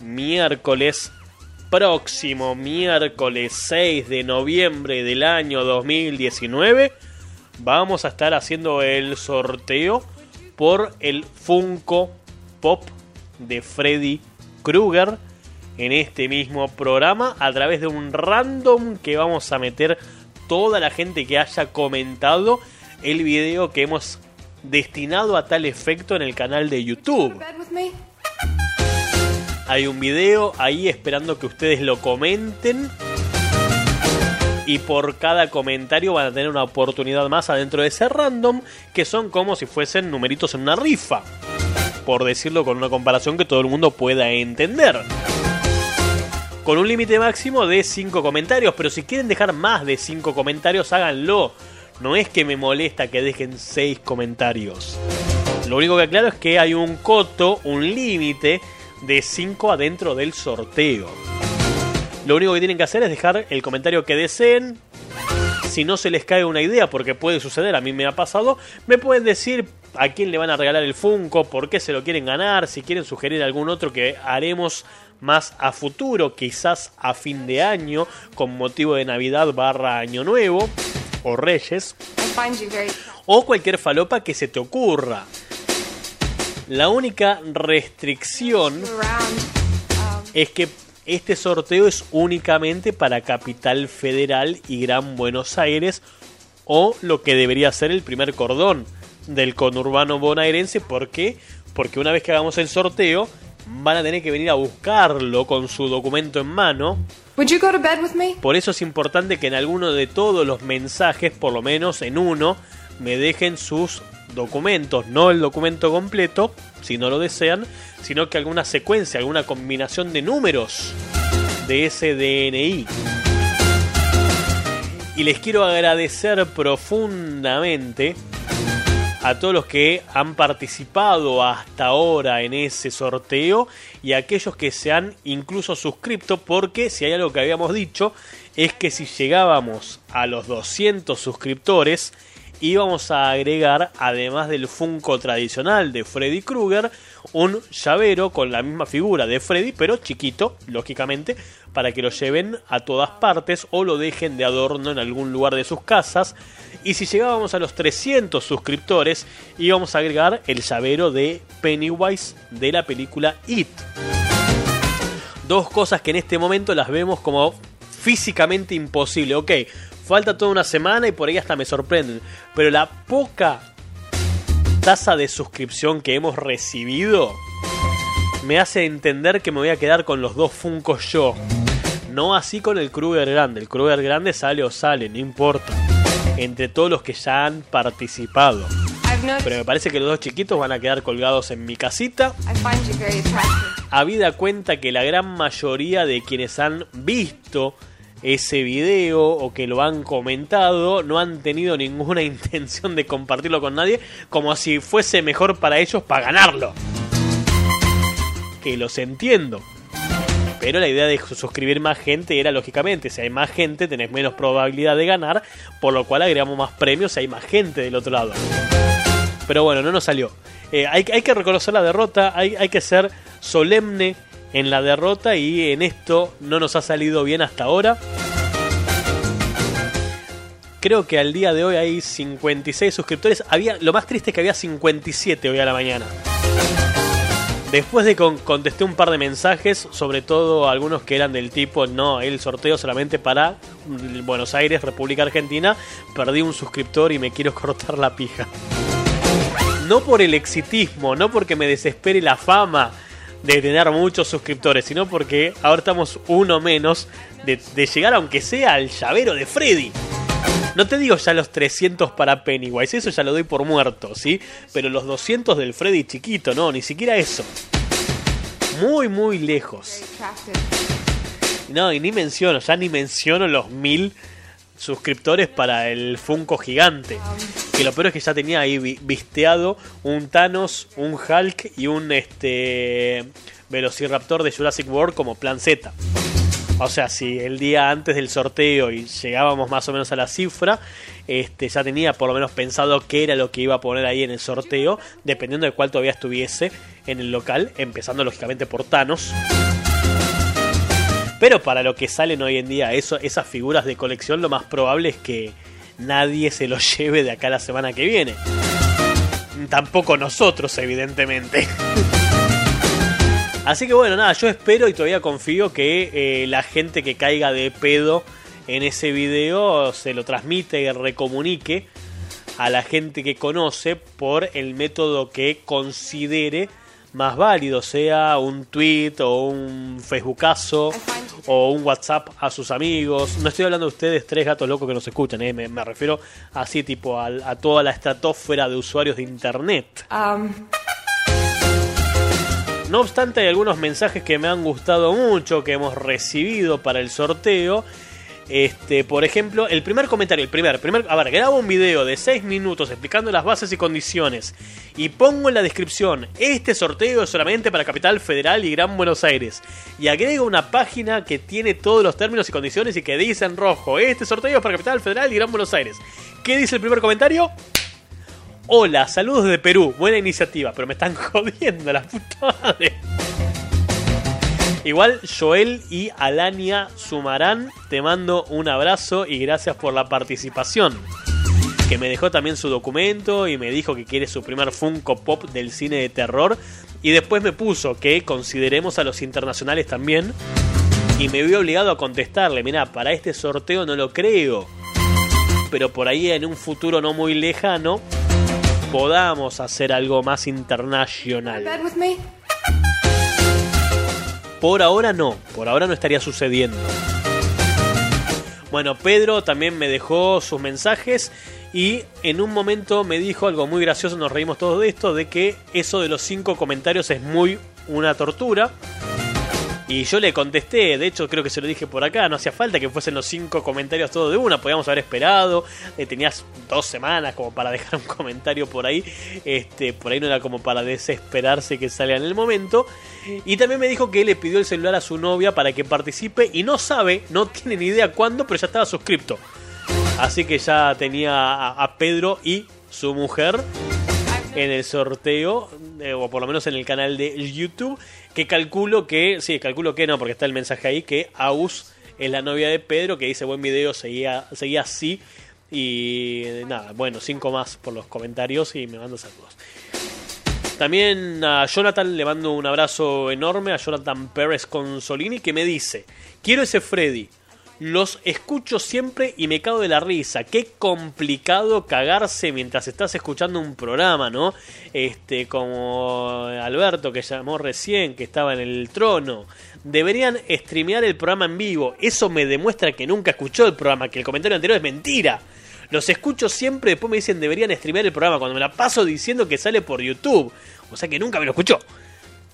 miércoles, próximo miércoles 6 de noviembre del año 2019, vamos a estar haciendo el sorteo por el Funko Pop de Freddy Krueger en este mismo programa a través de un random que vamos a meter toda la gente que haya comentado el video que hemos destinado a tal efecto en el canal de YouTube. Hay un video ahí esperando que ustedes lo comenten. Y por cada comentario van a tener una oportunidad más adentro de ese random, que son como si fuesen numeritos en una rifa. Por decirlo con una comparación que todo el mundo pueda entender. Con un límite máximo de 5 comentarios, pero si quieren dejar más de 5 comentarios, háganlo. No es que me molesta que dejen 6 comentarios. Lo único que aclaro es que hay un coto, un límite de 5 adentro del sorteo. Lo único que tienen que hacer es dejar el comentario que deseen. Si no se les cae una idea, porque puede suceder, a mí me ha pasado, me pueden decir a quién le van a regalar el Funko, por qué se lo quieren ganar, si quieren sugerir algún otro que haremos más a futuro, quizás a fin de año, con motivo de Navidad barra Año Nuevo, o Reyes, o cualquier falopa que se te ocurra. La única restricción es que este sorteo es únicamente para Capital Federal y Gran Buenos Aires o lo que debería ser el primer cordón del conurbano bonaerense. ¿Por qué? Porque una vez que hagamos el sorteo van a tener que venir a buscarlo con su documento en mano. Por eso es importante que en alguno de todos los mensajes, por lo menos en uno, me dejen sus documentos, no el documento completo, si no lo desean, sino que alguna secuencia, alguna combinación de números de ese DNI. Y les quiero agradecer profundamente a todos los que han participado hasta ahora en ese sorteo y a aquellos que se han incluso suscrito porque si hay algo que habíamos dicho es que si llegábamos a los 200 suscriptores íbamos a agregar, además del Funko tradicional de Freddy Krueger, un llavero con la misma figura de Freddy, pero chiquito, lógicamente, para que lo lleven a todas partes o lo dejen de adorno en algún lugar de sus casas. Y si llegábamos a los 300 suscriptores, íbamos a agregar el llavero de Pennywise de la película It. Dos cosas que en este momento las vemos como físicamente imposible. Ok, Falta toda una semana y por ahí hasta me sorprenden. Pero la poca tasa de suscripción que hemos recibido me hace entender que me voy a quedar con los dos Funcos yo. No así con el Kruger grande. El Kruger grande sale o sale, no importa. Entre todos los que ya han participado. Pero me parece que los dos chiquitos van a quedar colgados en mi casita. Habida cuenta que la gran mayoría de quienes han visto ese video o que lo han comentado no han tenido ninguna intención de compartirlo con nadie como si fuese mejor para ellos para ganarlo. Que los entiendo. Pero la idea de suscribir más gente era lógicamente, si hay más gente tenés menos probabilidad de ganar, por lo cual agregamos más premios si hay más gente del otro lado. Pero bueno, no nos salió. Eh, hay, hay, que reconocer la derrota, hay, hay que ser solemne en la derrota y en esto no nos ha salido bien hasta ahora. Creo que al día de hoy hay 56 suscriptores. Había, lo más triste es que había 57 hoy a la mañana. Después de contesté un par de mensajes, sobre todo algunos que eran del tipo, no, el sorteo solamente para Buenos Aires, República Argentina, perdí un suscriptor y me quiero cortar la pija. No por el exitismo, no porque me desespere la fama de tener muchos suscriptores, sino porque ahora estamos uno menos de, de llegar aunque sea al llavero de Freddy. No te digo ya los 300 para Pennywise, eso ya lo doy por muerto, ¿sí? Pero los 200 del Freddy chiquito, no, ni siquiera eso. Muy, muy lejos. No, y ni menciono, ya ni menciono los mil suscriptores para el Funko gigante. Que lo peor es que ya tenía ahí visteado un Thanos, un Hulk y un este Velociraptor de Jurassic World como plan Z. O sea, si el día antes del sorteo y llegábamos más o menos a la cifra, este, ya tenía por lo menos pensado qué era lo que iba a poner ahí en el sorteo, dependiendo de cuál todavía estuviese en el local, empezando lógicamente por Thanos. Pero para lo que salen hoy en día esas figuras de colección, lo más probable es que nadie se lo lleve de acá la semana que viene. Tampoco nosotros, evidentemente. Así que bueno, nada, yo espero y todavía confío que eh, la gente que caiga de pedo en ese video se lo transmite y recomunique a la gente que conoce por el método que considere más válido, sea un tweet o un facebookazo o un WhatsApp a sus amigos. No estoy hablando de ustedes tres gatos locos que nos escuchan, ¿eh? me, refiero así tipo a, a, toda la estratosfera de usuarios de internet. Um, no obstante, hay algunos mensajes que me han gustado mucho, que hemos recibido para el sorteo. Este, por ejemplo, el primer comentario, el primer, primer, a ver, grabo un video de 6 minutos explicando las bases y condiciones y pongo en la descripción, este sorteo es solamente para Capital Federal y Gran Buenos Aires. Y agrego una página que tiene todos los términos y condiciones y que dice en rojo, este sorteo es para Capital Federal y Gran Buenos Aires. ¿Qué dice el primer comentario? Hola, saludos de Perú, buena iniciativa, pero me están jodiendo la puta madre. Igual Joel y Alania Sumarán, te mando un abrazo y gracias por la participación. Que me dejó también su documento y me dijo que quiere su primer Funko Pop del cine de terror. Y después me puso que consideremos a los internacionales también. Y me vi obligado a contestarle, mira, para este sorteo no lo creo. Pero por ahí en un futuro no muy lejano podamos hacer algo más internacional. Por ahora no, por ahora no estaría sucediendo. Bueno, Pedro también me dejó sus mensajes y en un momento me dijo algo muy gracioso, nos reímos todos de esto, de que eso de los cinco comentarios es muy una tortura y yo le contesté, de hecho creo que se lo dije por acá, no hacía falta que fuesen los cinco comentarios todos de una, podíamos haber esperado, eh, tenías dos semanas como para dejar un comentario por ahí, este, por ahí no era como para desesperarse que salga en el momento. Y también me dijo que le pidió el celular a su novia para que participe y no sabe, no tiene ni idea cuándo, pero ya estaba suscripto. Así que ya tenía a Pedro y su mujer en el sorteo, eh, o por lo menos en el canal de YouTube, que calculo que, sí, calculo que no, porque está el mensaje ahí, que Aus es la novia de Pedro, que dice buen video, seguía, seguía así. Y nada, bueno, cinco más por los comentarios y me mando saludos. También a Jonathan le mando un abrazo enorme, a Jonathan Pérez Consolini, que me dice, quiero ese Freddy. Los escucho siempre y me cago de la risa. Qué complicado cagarse mientras estás escuchando un programa, ¿no? Este, como Alberto que llamó recién, que estaba en el trono. Deberían streamear el programa en vivo. Eso me demuestra que nunca escuchó el programa, que el comentario anterior es mentira. Los escucho siempre, después me dicen deberían streamear el programa, cuando me la paso diciendo que sale por YouTube. O sea que nunca me lo escuchó.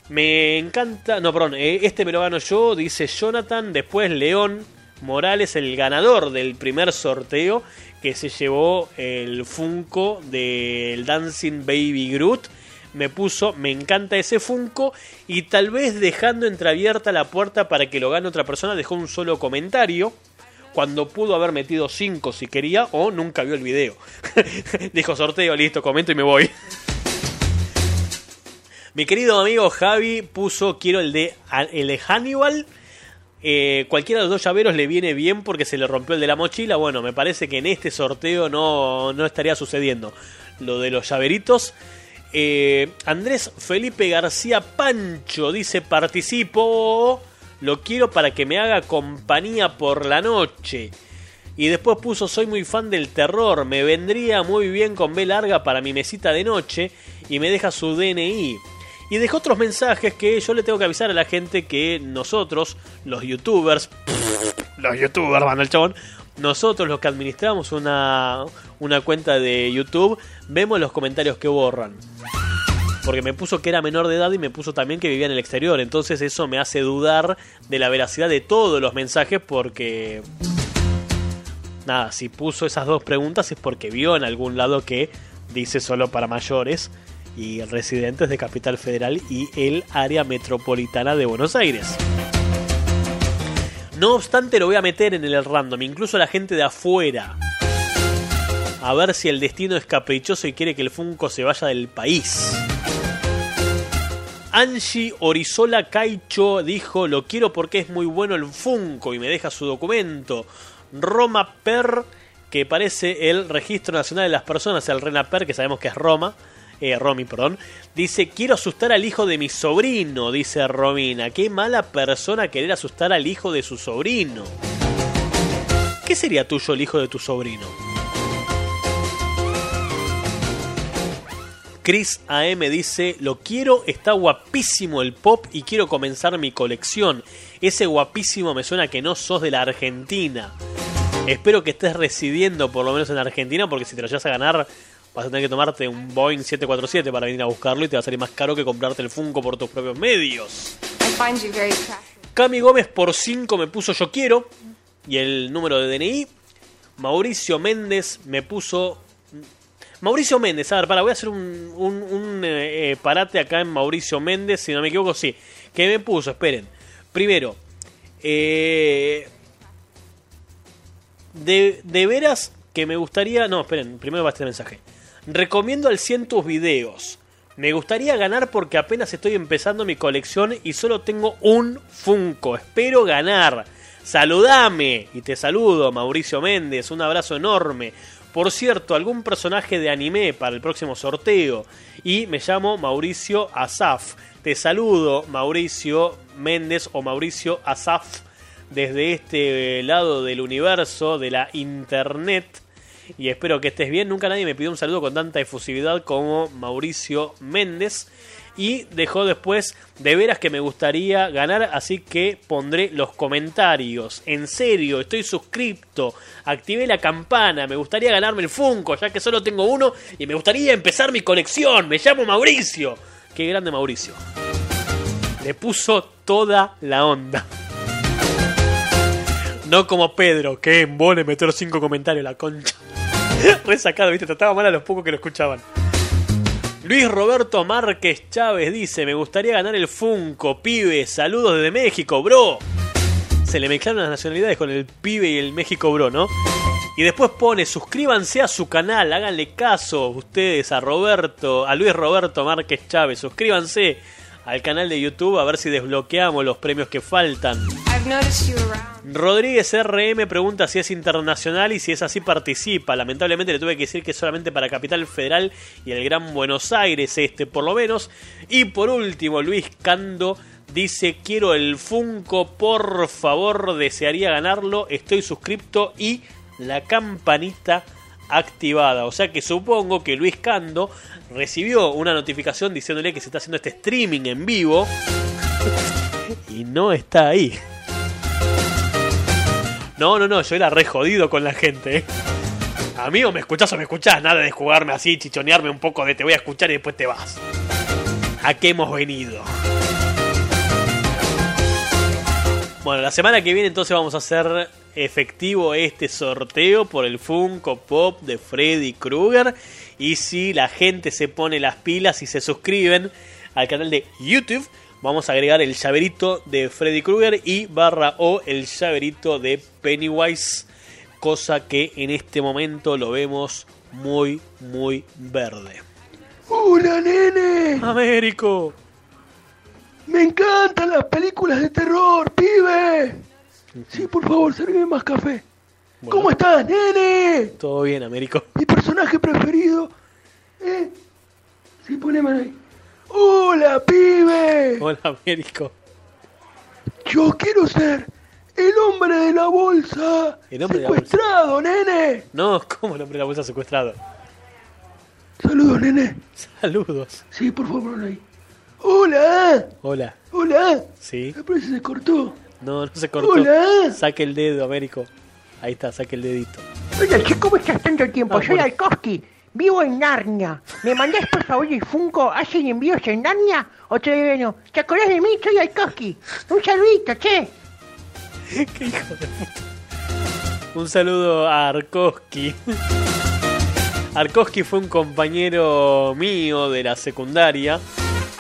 Me encanta, no, perdón, eh, este me lo gano yo, dice Jonathan, después León Morales, el ganador del primer sorteo, que se llevó el Funko del Dancing Baby Groot. Me puso, me encanta ese Funko y tal vez dejando entreabierta la puerta para que lo gane otra persona, dejó un solo comentario cuando pudo haber metido 5 si quería o nunca vio el video. Dijo sorteo, listo, comento y me voy. Mi querido amigo Javi puso quiero el de el de Hannibal. Eh, cualquiera de los dos llaveros le viene bien porque se le rompió el de la mochila. Bueno, me parece que en este sorteo no, no estaría sucediendo lo de los llaveritos. Eh, Andrés Felipe García Pancho dice participo. Lo quiero para que me haga compañía por la noche. Y después puso soy muy fan del terror. Me vendría muy bien con B larga para mi mesita de noche. Y me deja su DNI. Y dejó otros mensajes que yo le tengo que avisar a la gente que nosotros, los youtubers, los youtubers, van el chabón, nosotros los que administramos una, una cuenta de YouTube, vemos los comentarios que borran. Porque me puso que era menor de edad y me puso también que vivía en el exterior. Entonces eso me hace dudar de la veracidad de todos los mensajes porque... Nada, si puso esas dos preguntas es porque vio en algún lado que dice solo para mayores y residentes de Capital Federal y el área metropolitana de Buenos Aires. No obstante, lo voy a meter en el random, incluso la gente de afuera. A ver si el destino es caprichoso y quiere que el Funko se vaya del país. Angie Orizola Caicho dijo: Lo quiero porque es muy bueno el Funko y me deja su documento. Roma Per, que parece el Registro Nacional de las Personas, el RENAPER, que sabemos que es Roma eh, Romy, perdón, dice, quiero asustar al hijo de mi sobrino, dice Romina. Qué mala persona querer asustar al hijo de su sobrino. ¿Qué sería tuyo el hijo de tu sobrino? Chris AM dice, lo quiero, está guapísimo el pop y quiero comenzar mi colección. Ese guapísimo me suena que no sos de la Argentina. Espero que estés residiendo por lo menos en Argentina porque si te lo llevas a ganar vas a tener que tomarte un Boeing 747 para venir a buscarlo y te va a salir más caro que comprarte el Funko por tus propios medios. Cami Gómez por 5 me puso yo quiero y el número de DNI. Mauricio Méndez me puso... Mauricio Méndez, a ver, para, voy a hacer un, un, eh, eh, parate acá en Mauricio Méndez, si no me equivoco, sí. Que me puso, esperen. Primero, eh, de, de veras que me gustaría... No, esperen, primero va este mensaje. Recomiendo al 100 tus videos. Me gustaría ganar porque apenas estoy empezando mi colección y solo tengo un Funko. Espero ganar. Saludame. Y te saludo, Mauricio Méndez. Un abrazo enorme. Por cierto, algún personaje de anime para el próximo sorteo. Y me llamo Mauricio Asaf. Te saludo, Mauricio Méndez o Mauricio Asaf, desde este lado del universo, de la internet y espero que estés bien. Nunca nadie me pidió un saludo con tanta efusividad como Mauricio Méndez. Y dejó después de veras que me gustaría ganar, así que pondré los comentarios. En serio, estoy suscripto, activé la campana, me gustaría ganarme el Funko, ya que solo tengo uno, y me gustaría empezar mi colección. Me llamo Mauricio. Qué grande Mauricio. Le puso toda la onda. No como Pedro, que embole meter cinco comentarios la concha. Resacado, viste, trataba mal a los pocos que lo escuchaban. Luis Roberto Márquez Chávez dice, me gustaría ganar el Funko, pibe, saludos desde México, bro. Se le mezclaron las nacionalidades con el pibe y el México, bro, ¿no? Y después pone, suscríbanse a su canal, háganle caso ustedes a Roberto, a Luis Roberto Márquez Chávez, suscríbanse al canal de YouTube a ver si desbloqueamos los premios que faltan. Rodríguez RM pregunta si es internacional y si es así participa. Lamentablemente le tuve que decir que es solamente para Capital Federal y el Gran Buenos Aires este por lo menos. Y por último Luis Cando Dice, quiero el Funko, por favor, desearía ganarlo, estoy suscripto y la campanita activada. O sea que supongo que Luis Cando recibió una notificación diciéndole que se está haciendo este streaming en vivo y no está ahí. No, no, no, yo era re jodido con la gente. ¿eh? Amigo, ¿me escuchás o me escuchás? Nada de jugarme así, chichonearme un poco de te voy a escuchar y después te vas. ¿A qué hemos venido? Bueno, la semana que viene entonces vamos a hacer efectivo este sorteo por el Funko Pop de Freddy Krueger. Y si la gente se pone las pilas y se suscriben al canal de YouTube, vamos a agregar el llaverito de Freddy Krueger y barra o el llaverito de Pennywise. Cosa que en este momento lo vemos muy, muy verde. ¡Hola, nene! Américo. Me encantan las películas de terror, pibe. Sí, por favor, servime más café. ¿Cómo estás, nene? Todo bien, Américo. Mi personaje preferido. ¿Eh? Sí, poneme ahí. ¡Hola, pibe! Hola, Américo. Yo quiero ser el hombre de la bolsa. El hombre de la bolsa. Secuestrado, nene. No, ¿cómo el hombre de la bolsa secuestrado? Saludos, nene. Saludos. Sí, por favor, ahí. ¡Hola! Hola. ¡Hola! Sí. Que se cortó. No, no se cortó. Hola. Saque el dedo, Américo. Ahí está, saque el dedito. Hola, che, ¿cómo estás tanto tiempo? Ah, Soy bueno. Alkowski. Vivo en Narnia. ¿Me mandás por favor el Funko? ¿Hacen envíos en Narnia? ¿O todavía no? ¿Te acordás de mí? Soy Alkowski. Un saludito, che. Qué hijo de puta. Un saludo a Arkoski. Arkoski fue un compañero mío de la secundaria.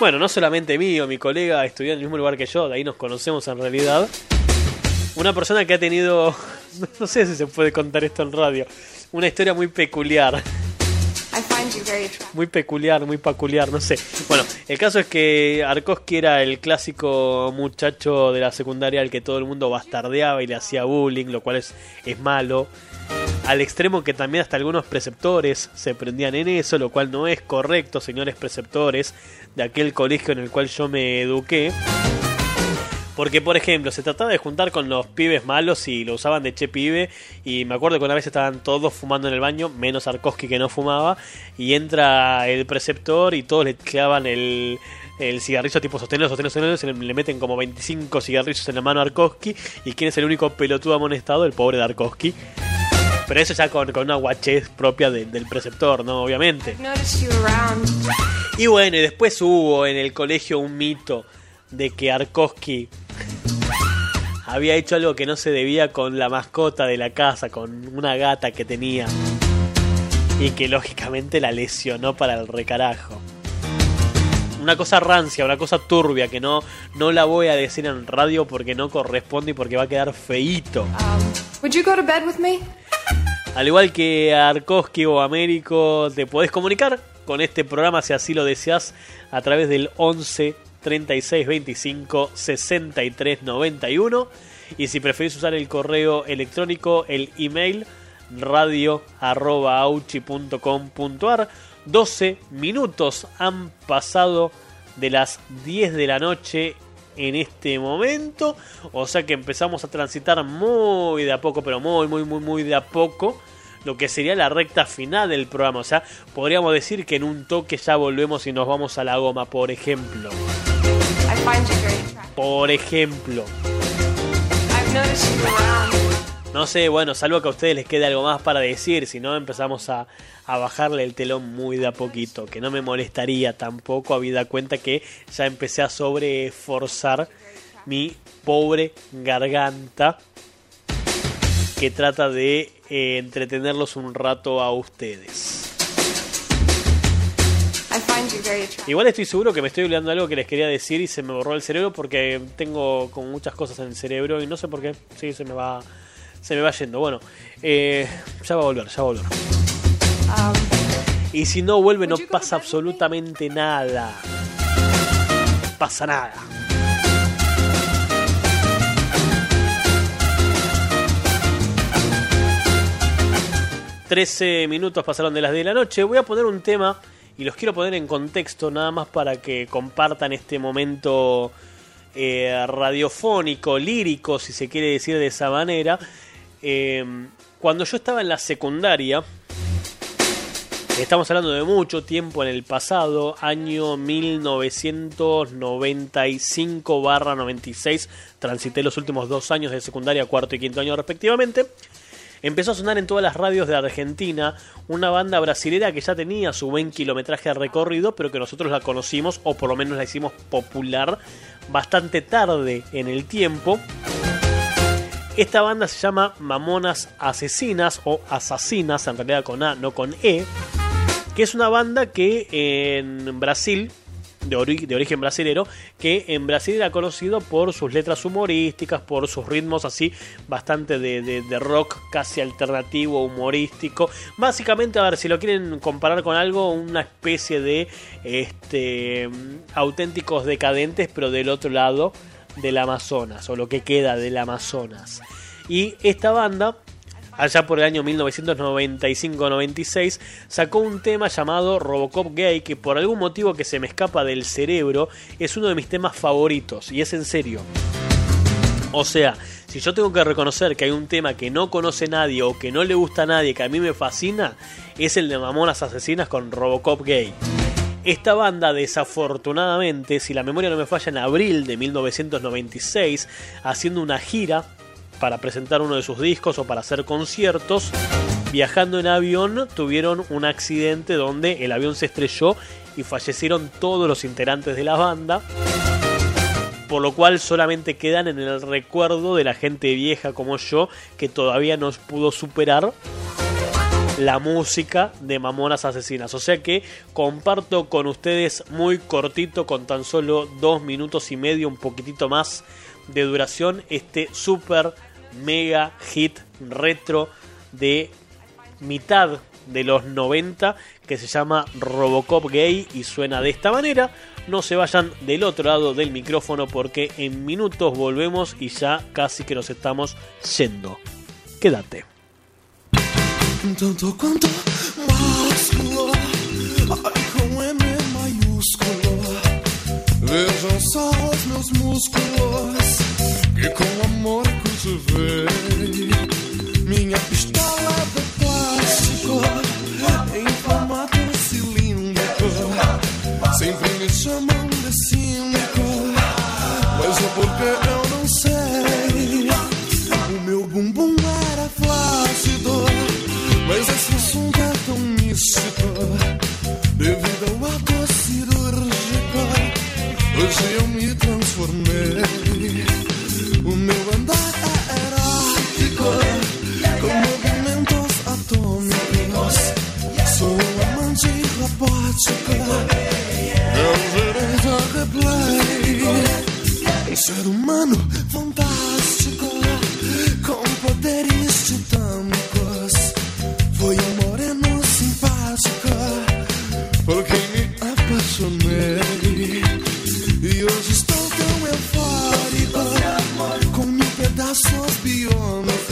Bueno, no solamente mío, mi colega estudió en el mismo lugar que yo, de ahí nos conocemos en realidad. Una persona que ha tenido, no sé si se puede contar esto en radio, una historia muy peculiar. Muy peculiar, muy peculiar, no sé. Bueno, el caso es que Arkoski era el clásico muchacho de la secundaria al que todo el mundo bastardeaba y le hacía bullying, lo cual es, es malo. Al extremo que también hasta algunos preceptores se prendían en eso, lo cual no es correcto, señores preceptores de aquel colegio en el cual yo me eduqué. Porque, por ejemplo, se trataba de juntar con los pibes malos y lo usaban de che pibe. Y me acuerdo que una vez estaban todos fumando en el baño, menos Arkoski que no fumaba. Y entra el preceptor y todos le clavan el, el cigarrillo tipo sostenido, sostenido, sostenido. Se le, meten como 25 cigarrillos en la mano a Arkoski. ¿Y quién es el único pelotudo amonestado? El pobre Arkoski. Pero eso ya con, con una guachez propia de- del preceptor, ¿no? Obviamente. Y bueno, y después hubo en el colegio un mito de que Arkoski había hecho algo que no se debía con la mascota de la casa, con una gata que tenía. Y que lógicamente la lesionó para el recarajo. Una cosa rancia, una cosa turbia que no, no la voy a decir en radio porque no corresponde y porque va a quedar feíto. Would you go to bed with me? Al igual que Arkoski o Américo, te podés comunicar con este programa si así lo deseas a través del 11 36 25 63 91 y si preferís usar el correo electrónico, el email radio arroba auchi.com.ar 12 minutos han pasado de las 10 de la noche en este momento. O sea que empezamos a transitar muy de a poco, pero muy, muy, muy, muy de a poco. Lo que sería la recta final del programa. O sea, podríamos decir que en un toque ya volvemos y nos vamos a la goma, por ejemplo. Por ejemplo. No sé, bueno, salvo que a ustedes les quede algo más para decir, si no empezamos a, a bajarle el telón muy de a poquito, que no me molestaría tampoco, habida cuenta que ya empecé a sobreforzar mi pobre garganta que trata de eh, entretenerlos un rato a ustedes. Igual estoy seguro que me estoy olvidando algo que les quería decir y se me borró el cerebro porque tengo como muchas cosas en el cerebro y no sé por qué. Sí, se me va, se me va yendo. Bueno, eh, ya va a volver, ya va a volver. Um, Y si no vuelve no pasa absolutamente nada. No pasa nada. Trece minutos pasaron de las 10 de la noche. Voy a poner un tema y los quiero poner en contexto nada más para que compartan este momento eh, radiofónico, lírico, si se quiere decir de esa manera. Eh, cuando yo estaba en la secundaria, estamos hablando de mucho tiempo en el pasado, año 1995-96, transité los últimos dos años de secundaria, cuarto y quinto año respectivamente. Empezó a sonar en todas las radios de Argentina una banda brasilera que ya tenía su buen kilometraje de recorrido, pero que nosotros la conocimos, o por lo menos la hicimos popular, bastante tarde en el tiempo. Esta banda se llama Mamonas Asesinas o Asesinas, en realidad con A, no con E, que es una banda que en Brasil, de, de origen brasilero, que en Brasil era conocido por sus letras humorísticas, por sus ritmos así bastante de, de- de rock casi alternativo, humorístico. Básicamente, a ver, si lo quieren comparar con algo, una especie de este, auténticos decadentes, pero del otro lado del Amazonas, o lo que queda del Amazonas. Y esta banda allá por el año 1995-96, sacó un tema llamado Robocop Gay, que por algún motivo que se me escapa del cerebro, es uno de mis temas favoritos, y es en serio. O sea, si yo tengo que reconocer que hay un tema que no conoce nadie o que no le gusta a nadie, que a mí me fascina, es el de Mamonas Asesinas con Robocop Gay. Esta banda, desafortunadamente, si la memoria no me falla, en abril de 1996, haciendo una gira para presentar uno de sus discos o para hacer conciertos, viajando en avión, tuvieron un accidente donde el avión se estrelló y fallecieron todos los integrantes de la banda. Por lo cual solamente quedan en el recuerdo de la gente vieja como yo que todavía no pudo superar la música de Mamonas Asesinas. O sea que comparto con ustedes muy cortito, con tan solo dos minutos y medio, un poquitito más de duración, este super mega hit retro de mitad de los 90 que se llama Robocop Gay y suena de esta manera. No se vayan del otro lado del micrófono porque en minutos volvemos y ya casi que nos estamos yendo. Quédate. Tanto cultivei. Minha pistola de plástico, em formato cilíndrico. Sempre me chamam de cínico, mas é porque eu não sei. O meu bumbum era flácido. Mas esse assunto é tão místico Devido ao ato cirúrgico Hoje eu me transformei Meu direito a replay Um ser humano fantástico Com poderes titânicos foi um moreno simpático por quem me apaixonei. E hoje estou tão eufórico com mil pedaços biônicos.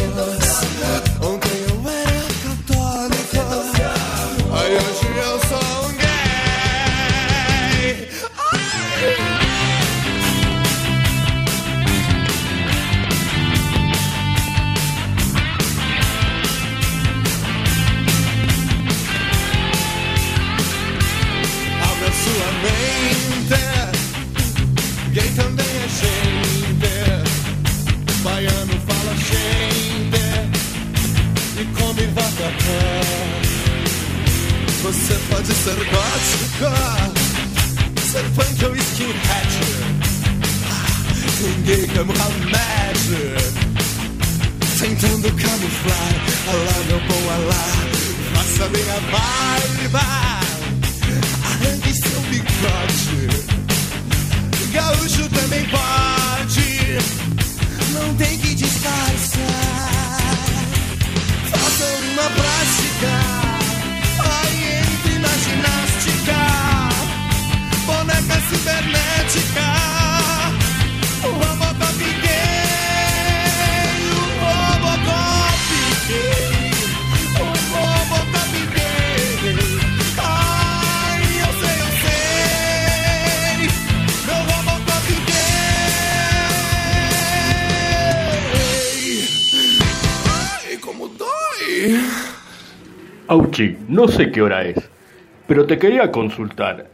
Você pode ser gótica. Ser punk ou skinhead. Gay que é Mohamed. Tentando camuflar. Alá, meu bom alá. Faça minha vibe. Arranque seu bigode. Gaúcho também pode. Não tem que disfarçar. Faça uma prática. Auchi, no sé qué hora es, pero te quería consultar.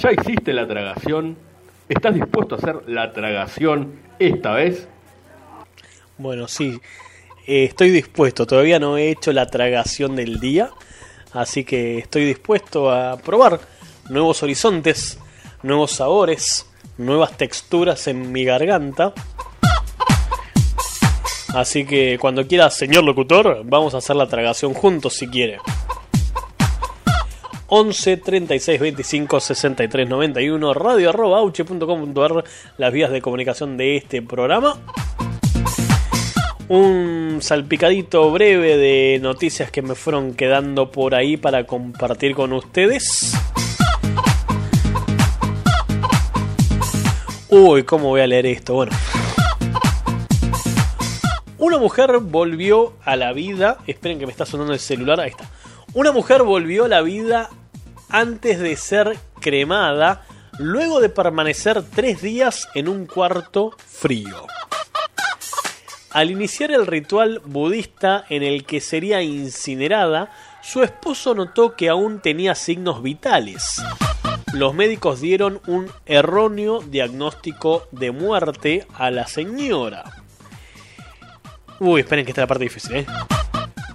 ¿Ya hiciste la tragación? ¿Estás dispuesto a hacer la tragación esta vez? Bueno, sí, eh, estoy dispuesto. Todavía no he hecho la tragación del día, así que estoy dispuesto a probar nuevos horizontes, nuevos sabores, nuevas texturas en mi garganta. Así que cuando quiera, señor locutor, vamos a hacer la tragación juntos si quiere. 11 36 25 63 91 radio arroba auche.com.ar las vías de comunicación de este programa. Un salpicadito breve de noticias que me fueron quedando por ahí para compartir con ustedes. Uy cómo voy a leer esto. Bueno una mujer volvió a la vida esperen que me está sonando el celular ahí está una mujer volvió a la vida antes de ser cremada, luego de permanecer tres días en un cuarto frío. Al iniciar el ritual budista en el que sería incinerada, su esposo notó que aún tenía signos vitales. Los médicos dieron un erróneo diagnóstico de muerte a la señora. Uy, esperen que esta es la parte difícil, ¿eh?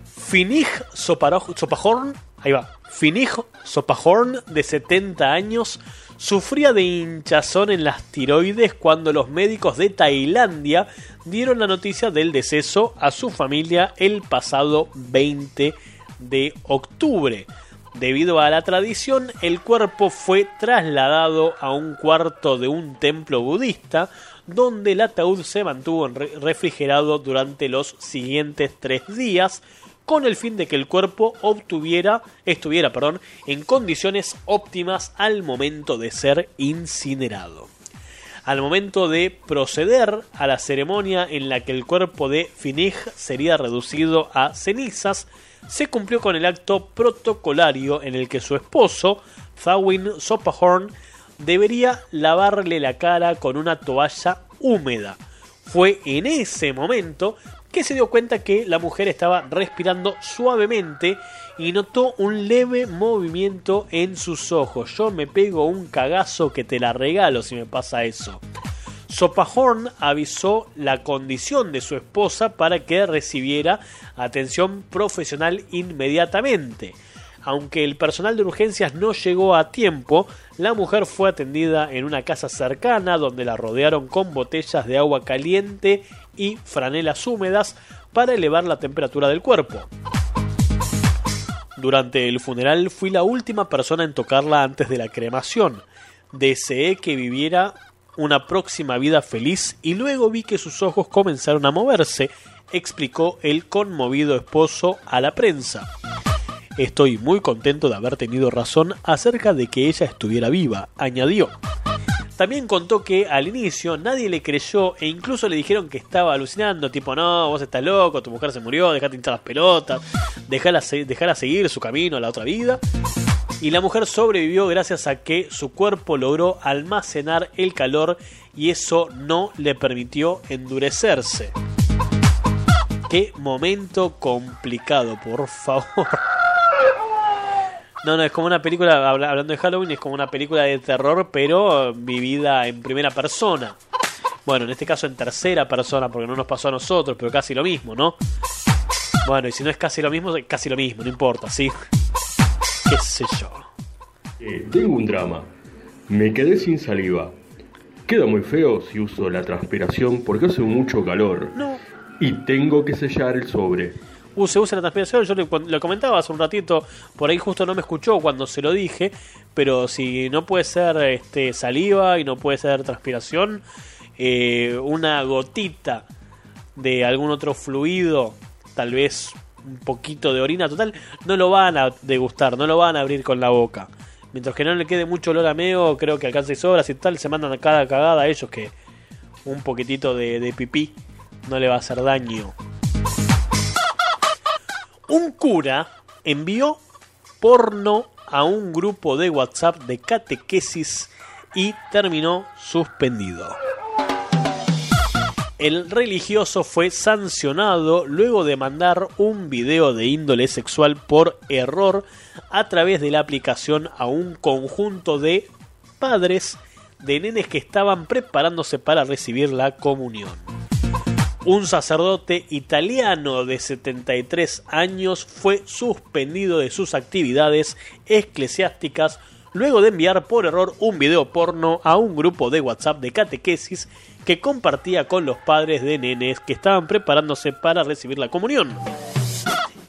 Finig Sopahorn, ahí va, Finig Sopahorn, de 70 años, sufría de hinchazón en las tiroides cuando los médicos de Tailandia dieron la noticia del deceso a su familia el pasado 20 de octubre. Debido a la tradición, el cuerpo fue trasladado a un cuarto de un templo budista, donde el ataúd se mantuvo refrigerado durante los siguientes tres días, con el fin de que el cuerpo obtuviera, estuviera perdón, en condiciones óptimas al momento de ser incinerado. Al momento de proceder a la ceremonia en la que el cuerpo de Finig sería reducido a cenizas, se cumplió con el acto protocolario en el que su esposo, Thawin Sopahorn, debería lavarle la cara con una toalla húmeda. Fue en ese momento que se dio cuenta que la mujer estaba respirando suavemente y notó un leve movimiento en sus ojos. Yo me pego un cagazo que te la regalo si me pasa eso. Sopahorn avisó la condición de su esposa para que recibiera atención profesional inmediatamente. Aunque el personal de urgencias no llegó a tiempo, la mujer fue atendida en una casa cercana donde la rodearon con botellas de agua caliente y franelas húmedas para elevar la temperatura del cuerpo. Durante el funeral fui la última persona en tocarla antes de la cremación. Deseé que viviera una próxima vida feliz y luego vi que sus ojos comenzaron a moverse, explicó el conmovido esposo a la prensa. Estoy muy contento de haber tenido razón acerca de que ella estuviera viva, añadió. También contó que al inicio nadie le creyó e incluso le dijeron que estaba alucinando, tipo, no, vos estás loco, tu mujer se murió, dejate hinchar las pelotas, dejala, seguir su camino a la otra vida. Y la mujer sobrevivió gracias a que su cuerpo logró almacenar el calor y eso no le permitió endurecerse. Qué momento complicado, por favor. No, no, es como una película, hablando de Halloween, es como una película de terror, pero vivida en primera persona. Bueno, en este caso en tercera persona, porque no nos pasó a nosotros, pero casi lo mismo, ¿no? Bueno, y si no es casi lo mismo, es casi lo mismo, no importa, ¿sí? ¿Qué sé yo? Eh, tengo un drama. Me quedé sin saliva. Queda muy feo si uso la transpiración porque hace mucho calor. No. Y tengo que sellar el sobre se usa la transpiración. Yo lo, comentaba hace un ratito, por ahí justo no me escuchó cuando se lo dije, pero si no puede ser este, saliva y no puede ser transpiración, eh, una gotita de algún otro fluido, tal vez un poquito de orina total, no lo van a degustar, no lo van a abrir con la boca. Mientras que no le quede mucho olor a meo, creo que alcance sobras y tal, se mandan a cada cagada a ellos que un poquitito de pipí no le va a hacer daño un cura envió porno a un grupo de WhatsApp de catequesis y terminó suspendido. El religioso fue sancionado luego de mandar un video de índole sexual por error a través de la aplicación a un conjunto de padres de nenes que estaban preparándose para recibir la comunión. Un sacerdote italiano de 73 años fue suspendido de sus actividades eclesiásticas luego de enviar por error un video porno a un grupo de WhatsApp de catequesis que compartía con los padres de nenes que estaban preparándose para recibir la comunión.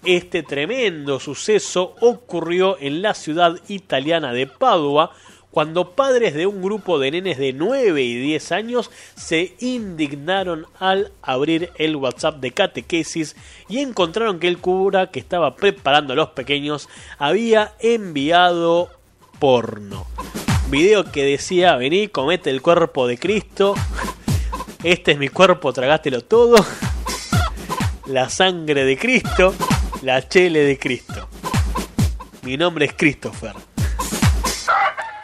Este tremendo suceso ocurrió en la ciudad italiana de Padua, cuando padres de un grupo de nenes de 9 y 10 años se indignaron al abrir el WhatsApp de catequesis y encontraron que el cura que estaba preparando a los pequeños había enviado porno. Video que decía, vení, comete el cuerpo de Cristo, este es mi cuerpo, tragátelo todo, la sangre de Cristo, la chele de Cristo. Mi nombre es Christopher.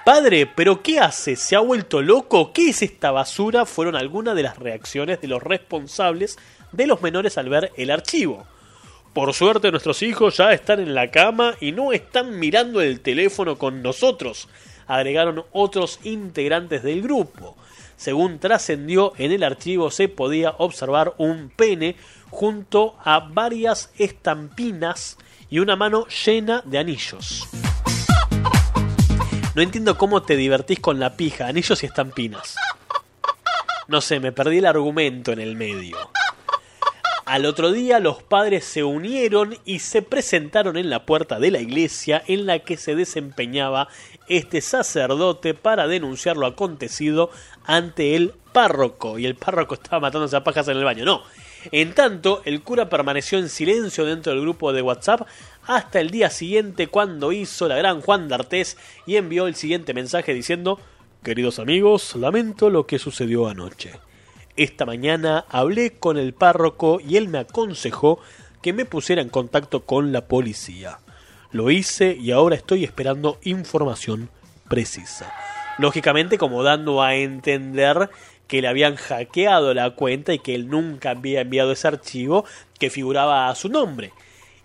Padre, ¿pero qué hace? ¿Se ha vuelto loco? ¿Qué es esta basura? Fueron algunas de las reacciones de los responsables de los menores al ver el archivo. Por suerte nuestros hijos ya están en la cama y no están mirando el teléfono con nosotros, agregaron otros integrantes del grupo. Según trascendió en el archivo se podía observar un pene junto a varias estampinas y una mano llena de anillos. No entiendo cómo te divertís con la pija, anillos y estampinas. No sé, me perdí el argumento en el medio. Al otro día los padres se unieron y se presentaron en la puerta de la iglesia en la que se desempeñaba este sacerdote para denunciar lo acontecido ante el párroco. Y el párroco estaba matándose a pajas en el baño. No. En tanto, el cura permaneció en silencio dentro del grupo de WhatsApp hasta el día siguiente cuando hizo la gran Juan d'Artés y envió el siguiente mensaje diciendo Queridos amigos, lamento lo que sucedió anoche. Esta mañana hablé con el párroco y él me aconsejó que me pusiera en contacto con la policía. Lo hice y ahora estoy esperando información precisa. Lógicamente como dando a entender que le habían hackeado la cuenta y que él nunca había enviado ese archivo que figuraba a su nombre.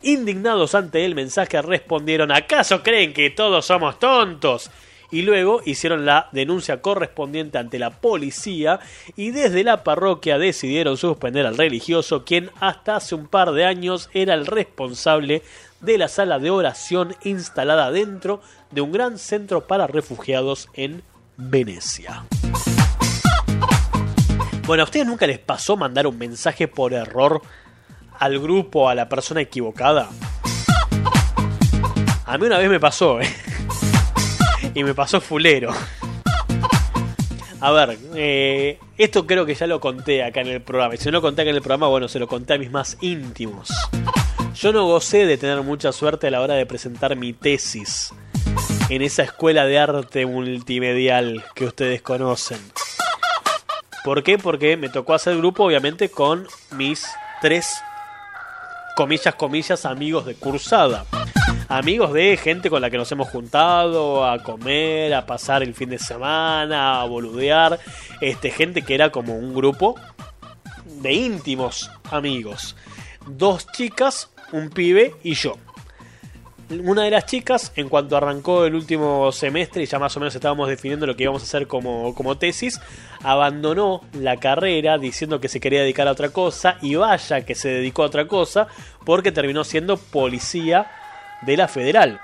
Indignados ante el mensaje respondieron ¿Acaso creen que todos somos tontos? y luego hicieron la denuncia correspondiente ante la policía y desde la parroquia decidieron suspender al religioso quien hasta hace un par de años era el responsable de la sala de oración instalada dentro de un gran centro para refugiados en Venecia. Bueno, ¿a ustedes nunca les pasó mandar un mensaje por error al grupo, a la persona equivocada? A mí una vez me pasó, ¿eh? y me pasó fulero. A ver, eh, esto creo que ya lo conté acá en el programa. Y si no lo conté acá en el programa, bueno, se lo conté a mis más íntimos. Yo no gocé de tener mucha suerte a la hora de presentar mi tesis en esa escuela de arte multimedial que ustedes conocen. ¿Por qué? Porque me tocó hacer grupo, obviamente, con mis tres, comillas, comillas, amigos de cursada amigos de gente con la que nos hemos juntado a comer, a pasar el fin de semana, a boludear, este gente que era como un grupo de íntimos amigos. Dos chicas, un pibe y yo. Una de las chicas, en cuanto arrancó el último semestre y ya más o menos estábamos definiendo lo que íbamos a hacer como, como tesis, abandonó la carrera diciendo que se quería dedicar a otra cosa y vaya que se dedicó a otra cosa porque terminó siendo policía de la federal.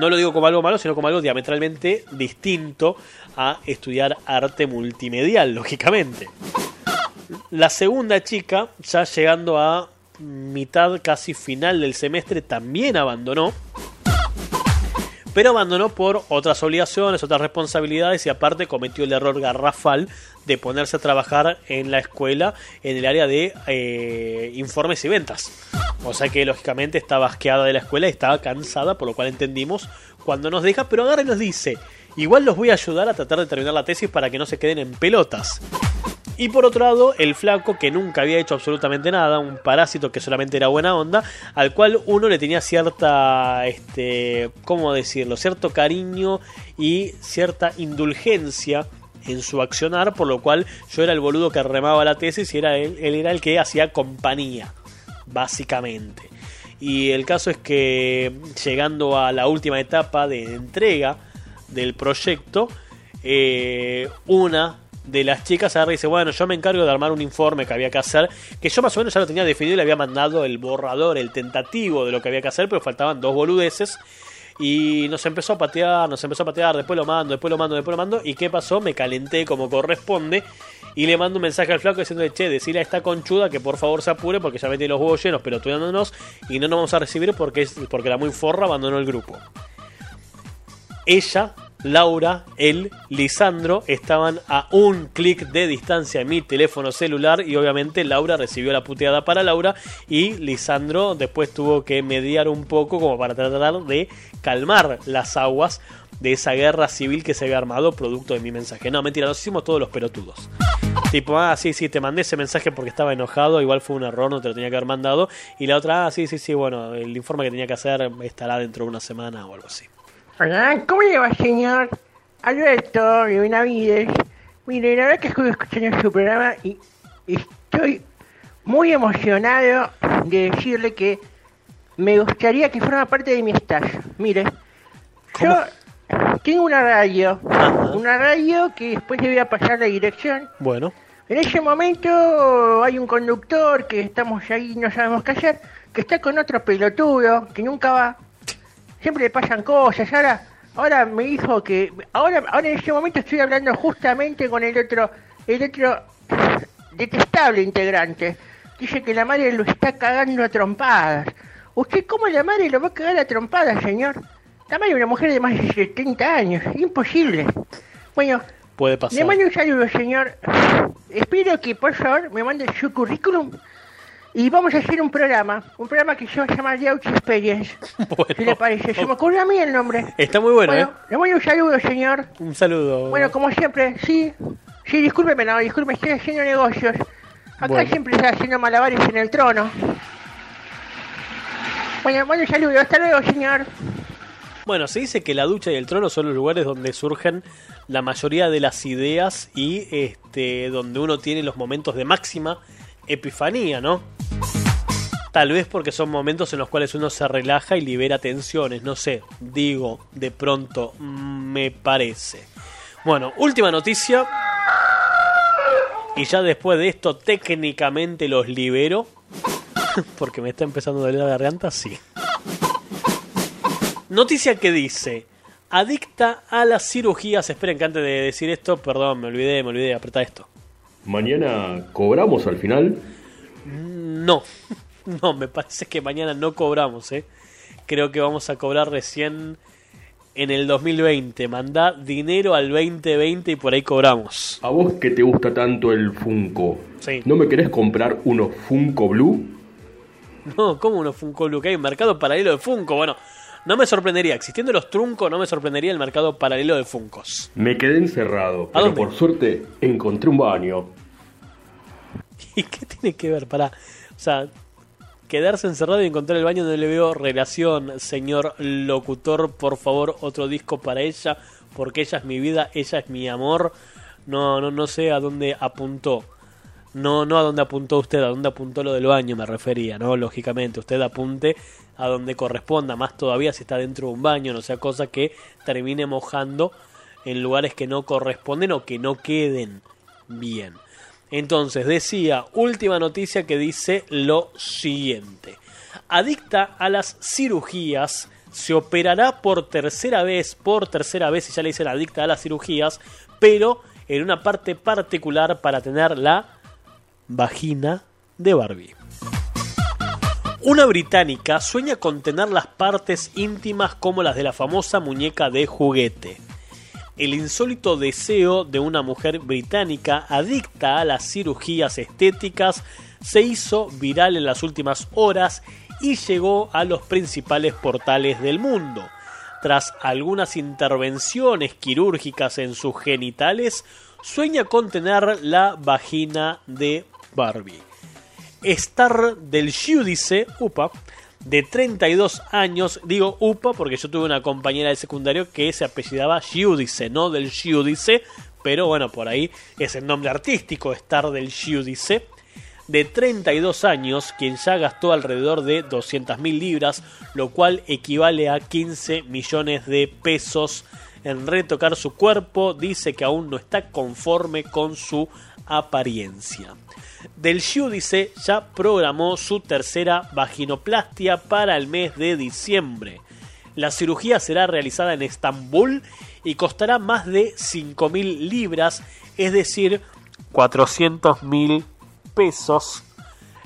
No lo digo como algo malo, sino como algo diametralmente distinto a estudiar arte multimedial, lógicamente. La segunda chica, ya llegando a mitad casi final del semestre, también abandonó. Pero abandonó por otras obligaciones, otras responsabilidades y aparte cometió el error garrafal de ponerse a trabajar en la escuela en el área de eh, informes y ventas. O sea que lógicamente estaba asqueada de la escuela y estaba cansada, por lo cual entendimos cuando nos deja, pero agarra y nos dice, igual los voy a ayudar a tratar de terminar la tesis para que no se queden en pelotas. Y por otro lado, el flaco que nunca había hecho absolutamente nada, un parásito que solamente era buena onda, al cual uno le tenía cierta, este, ¿cómo decirlo? Cierto cariño y cierta indulgencia en su accionar, por lo cual yo era el boludo que remaba la tesis y era él, él era el que hacía compañía, básicamente. Y el caso es que llegando a la última etapa de entrega del proyecto, eh, una de las chicas agarra y dice, bueno, yo me encargo de armar un informe que había que hacer, que yo más o menos ya lo tenía definido y le había mandado el borrador, el tentativo de lo que había que hacer, pero faltaban dos boludeces. Y nos empezó a patear, nos empezó a patear, después lo mando, después lo mando, después lo mando. ¿Y qué pasó? Me calenté como corresponde. Y le mando un mensaje al flaco diciendo, che, decirle a esta conchuda que por favor se apure porque ya mete los huevos llenos pelotudeándonos y no nos vamos a recibir porque, es, porque la muy forra abandonó el grupo. Ella, Laura, él, Lisandro estaban a un clic de distancia en mi teléfono celular y obviamente Laura recibió la puteada para Laura y Lisandro después tuvo que mediar un poco como para tratar de calmar las aguas de esa guerra civil que se había armado producto de mi mensaje. No, mentira, nos hicimos todos los pelotudos. Tipo, ah, sí, sí, te mandé ese mensaje porque estaba enojado, igual fue un error, no te lo tenía que haber mandado. Y la otra, ah, sí, sí, sí, bueno, el informe que tenía que hacer estará dentro de una semana o algo así. Hola, ¿cómo le va, señor? Alberto de Benavides. Mire, la verdad que estuve escuchando su programa y estoy muy emocionado de decirle que me gustaría que forma parte de mi staff. Mire, yo tengo una radio, una radio que después le voy a pasar la dirección. Bueno, En ese momento hay un conductor que estamos ahí, no sabemos qué hacer, que está con otro pelotudo, que nunca va. Siempre le pasan cosas. Ahora, ahora me dijo que, ahora, ahora en ese momento estoy hablando justamente con el otro, el otro detestable integrante. Dice que la madre lo está cagando a trompadas. ¿Usted cómo la madre lo va a cagar a trompadas, señor? La madre es una mujer de más de 70 años. Imposible. Bueno, puede le pasar. mando un saludo, señor. Espero que por favor me mande su currículum y vamos a hacer un programa. Un programa que se va a llamar The Ouch Experience. ¿Qué le parece? Se me ocurrió a mí el nombre. Está muy bueno, Bueno, le mando un saludo, señor. ¿eh? Un saludo. Bueno, como siempre, sí. Sí, discúlpeme, no, disculpe, estoy haciendo negocios. Acá Bueno. siempre estoy haciendo malabares en el trono. Bueno, bueno, saludo. Hasta luego, señor. Bueno, se dice que la ducha y el trono son los lugares donde surgen la mayoría de las ideas y este donde uno tiene los momentos de máxima epifanía, ¿no? Tal vez porque son momentos en los cuales uno se relaja y libera tensiones, no sé, digo, de pronto, mm, me parece. Bueno, última noticia. Y ya después de esto técnicamente los libero. Porque me está empezando a doler la garganta, sí. Noticia que dice, adicta a las cirugías. Esperen que antes de decir esto, perdón, me olvidé, me olvidé, apretar esto. Mañana cobramos al final. No, no, me parece que mañana no cobramos, ¿eh? Creo que vamos a cobrar recién en el 2020. Mandá dinero al 2020 y por ahí cobramos. A vos que te gusta tanto el Funko, Sí. ¿no me querés comprar unos Funko Blue? No, ¿cómo uno Funko Blue? Que hay un mercado paralelo de Funko. Bueno, no me sorprendería. Existiendo los truncos, no me sorprendería el mercado paralelo de Funcos. Me quedé encerrado, pero por suerte encontré un baño. ¿Y qué tiene que ver? Para, o sea, quedarse encerrado y encontrar el baño no le veo relación, señor locutor. Por favor, otro disco para ella, porque ella es mi vida, ella es mi amor. No, no, no sé a dónde apuntó. No, no a dónde apuntó usted, a dónde apuntó lo del baño me refería, ¿no? Lógicamente, usted apunte a donde corresponda, más todavía si está dentro de un baño, no sea cosa que termine mojando en lugares que no corresponden o que no queden bien. Entonces, decía, última noticia que dice lo siguiente. Adicta a las cirugías, se operará por tercera vez, por tercera vez, y ya le dicen adicta a las cirugías, pero en una parte particular para tener la vagina de Barbie. Una británica sueña con tener las partes íntimas como las de la famosa muñeca de juguete. El insólito deseo de una mujer británica adicta a las cirugías estéticas se hizo viral en las últimas horas y llegó a los principales portales del mundo. Tras algunas intervenciones quirúrgicas en sus genitales, sueña con tener la vagina de Barbie. Star del Giudice, UPA, de 32 años, digo UPA porque yo tuve una compañera de secundario que se apellidaba Giudice, no del Giudice, pero bueno, por ahí es el nombre artístico, Star del Giudice, de 32 años, quien ya gastó alrededor de 200.000 libras, lo cual equivale a 15 millones de pesos en retocar su cuerpo, dice que aún no está conforme con su apariencia. Del Giudice ya programó su tercera vaginoplastia para el mes de diciembre. La cirugía será realizada en Estambul y costará más de 5.000 libras, es decir, 400.000 pesos.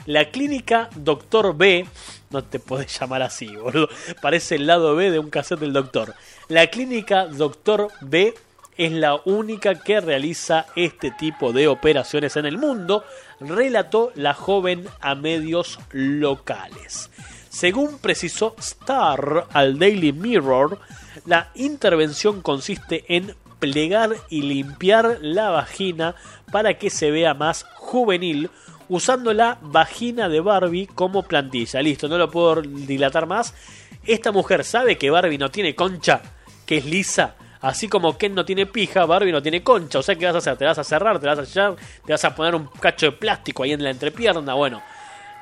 La clínica Doctor B, no te podés llamar así, boludo, parece el lado B de un cassette del doctor. La clínica Doctor B es la única que realiza este tipo de operaciones en el mundo, relató la joven a medios locales. Según precisó Star al Daily Mirror, la intervención consiste en plegar y limpiar la vagina para que se vea más juvenil usando la vagina de Barbie como plantilla. Listo, no lo puedo dilatar más. Esta mujer sabe que Barbie no tiene concha, que es lisa. Así como Ken no tiene pija, Barbie no tiene concha. O sea, ¿qué vas a hacer? ¿Te vas a cerrar? ¿Te vas a sellar? ¿Te vas a poner un cacho de plástico ahí en la entrepierna? Bueno,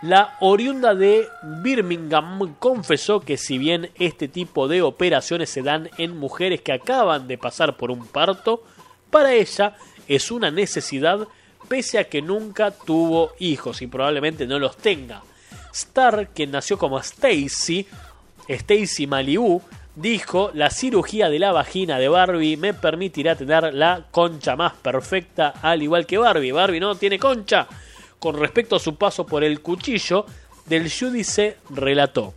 la oriunda de Birmingham confesó que si bien este tipo de operaciones se dan en mujeres que acaban de pasar por un parto, para ella es una necesidad pese a que nunca tuvo hijos y probablemente no los tenga. Star, quien nació como Stacy, Stacy Malibu, dijo, la cirugía de la vagina de Barbie me permitirá tener la concha más perfecta al igual que Barbie. Barbie no tiene concha. Con respecto a su paso por el cuchillo, del Judice relató.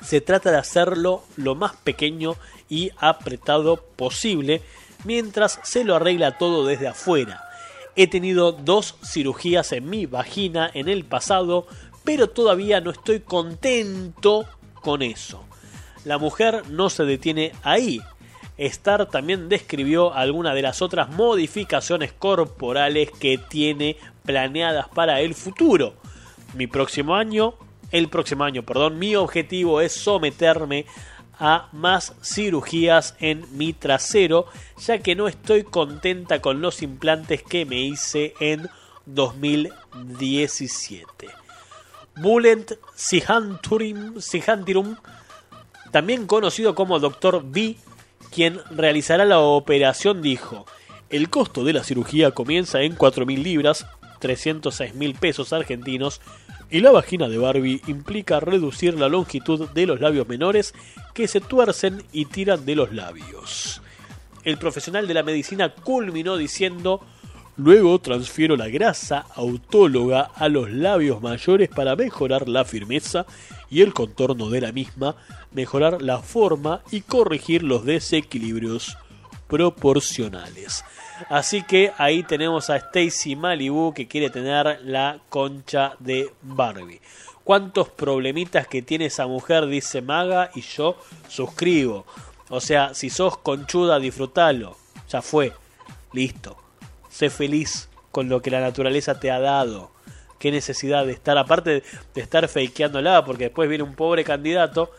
Se trata de hacerlo lo más pequeño y apretado posible mientras se lo arregla todo desde afuera. He tenido dos cirugías en mi vagina en el pasado, pero todavía no estoy contento con eso. La mujer no se detiene ahí. Star también describió algunas de las otras modificaciones corporales que tiene planeadas para el futuro. Mi próximo año, el próximo año, perdón, mi objetivo es someterme a más cirugías en mi trasero, ya que no estoy contenta con los implantes que me hice en 2017. Bulent Sihantirum, también conocido como Dr. B, quien realizará la operación, dijo, el costo de la cirugía comienza en 4.000 libras, 306.000 pesos argentinos, y la vagina de Barbie implica reducir la longitud de los labios menores que se tuercen y tiran de los labios. El profesional de la medicina culminó diciendo, luego transfiero la grasa autóloga a los labios mayores para mejorar la firmeza y el contorno de la misma, mejorar la forma y corregir los desequilibrios proporcionales. Así que ahí tenemos a Stacy Malibu que quiere tener la concha de Barbie. ¿Cuántos problemitas que tiene esa mujer? Dice Maga y yo suscribo. O sea, si sos conchuda, disfrutalo. Ya fue. Listo. Sé feliz con lo que la naturaleza te ha dado. Qué necesidad de estar, aparte de estar fakeándola, porque después viene un pobre candidato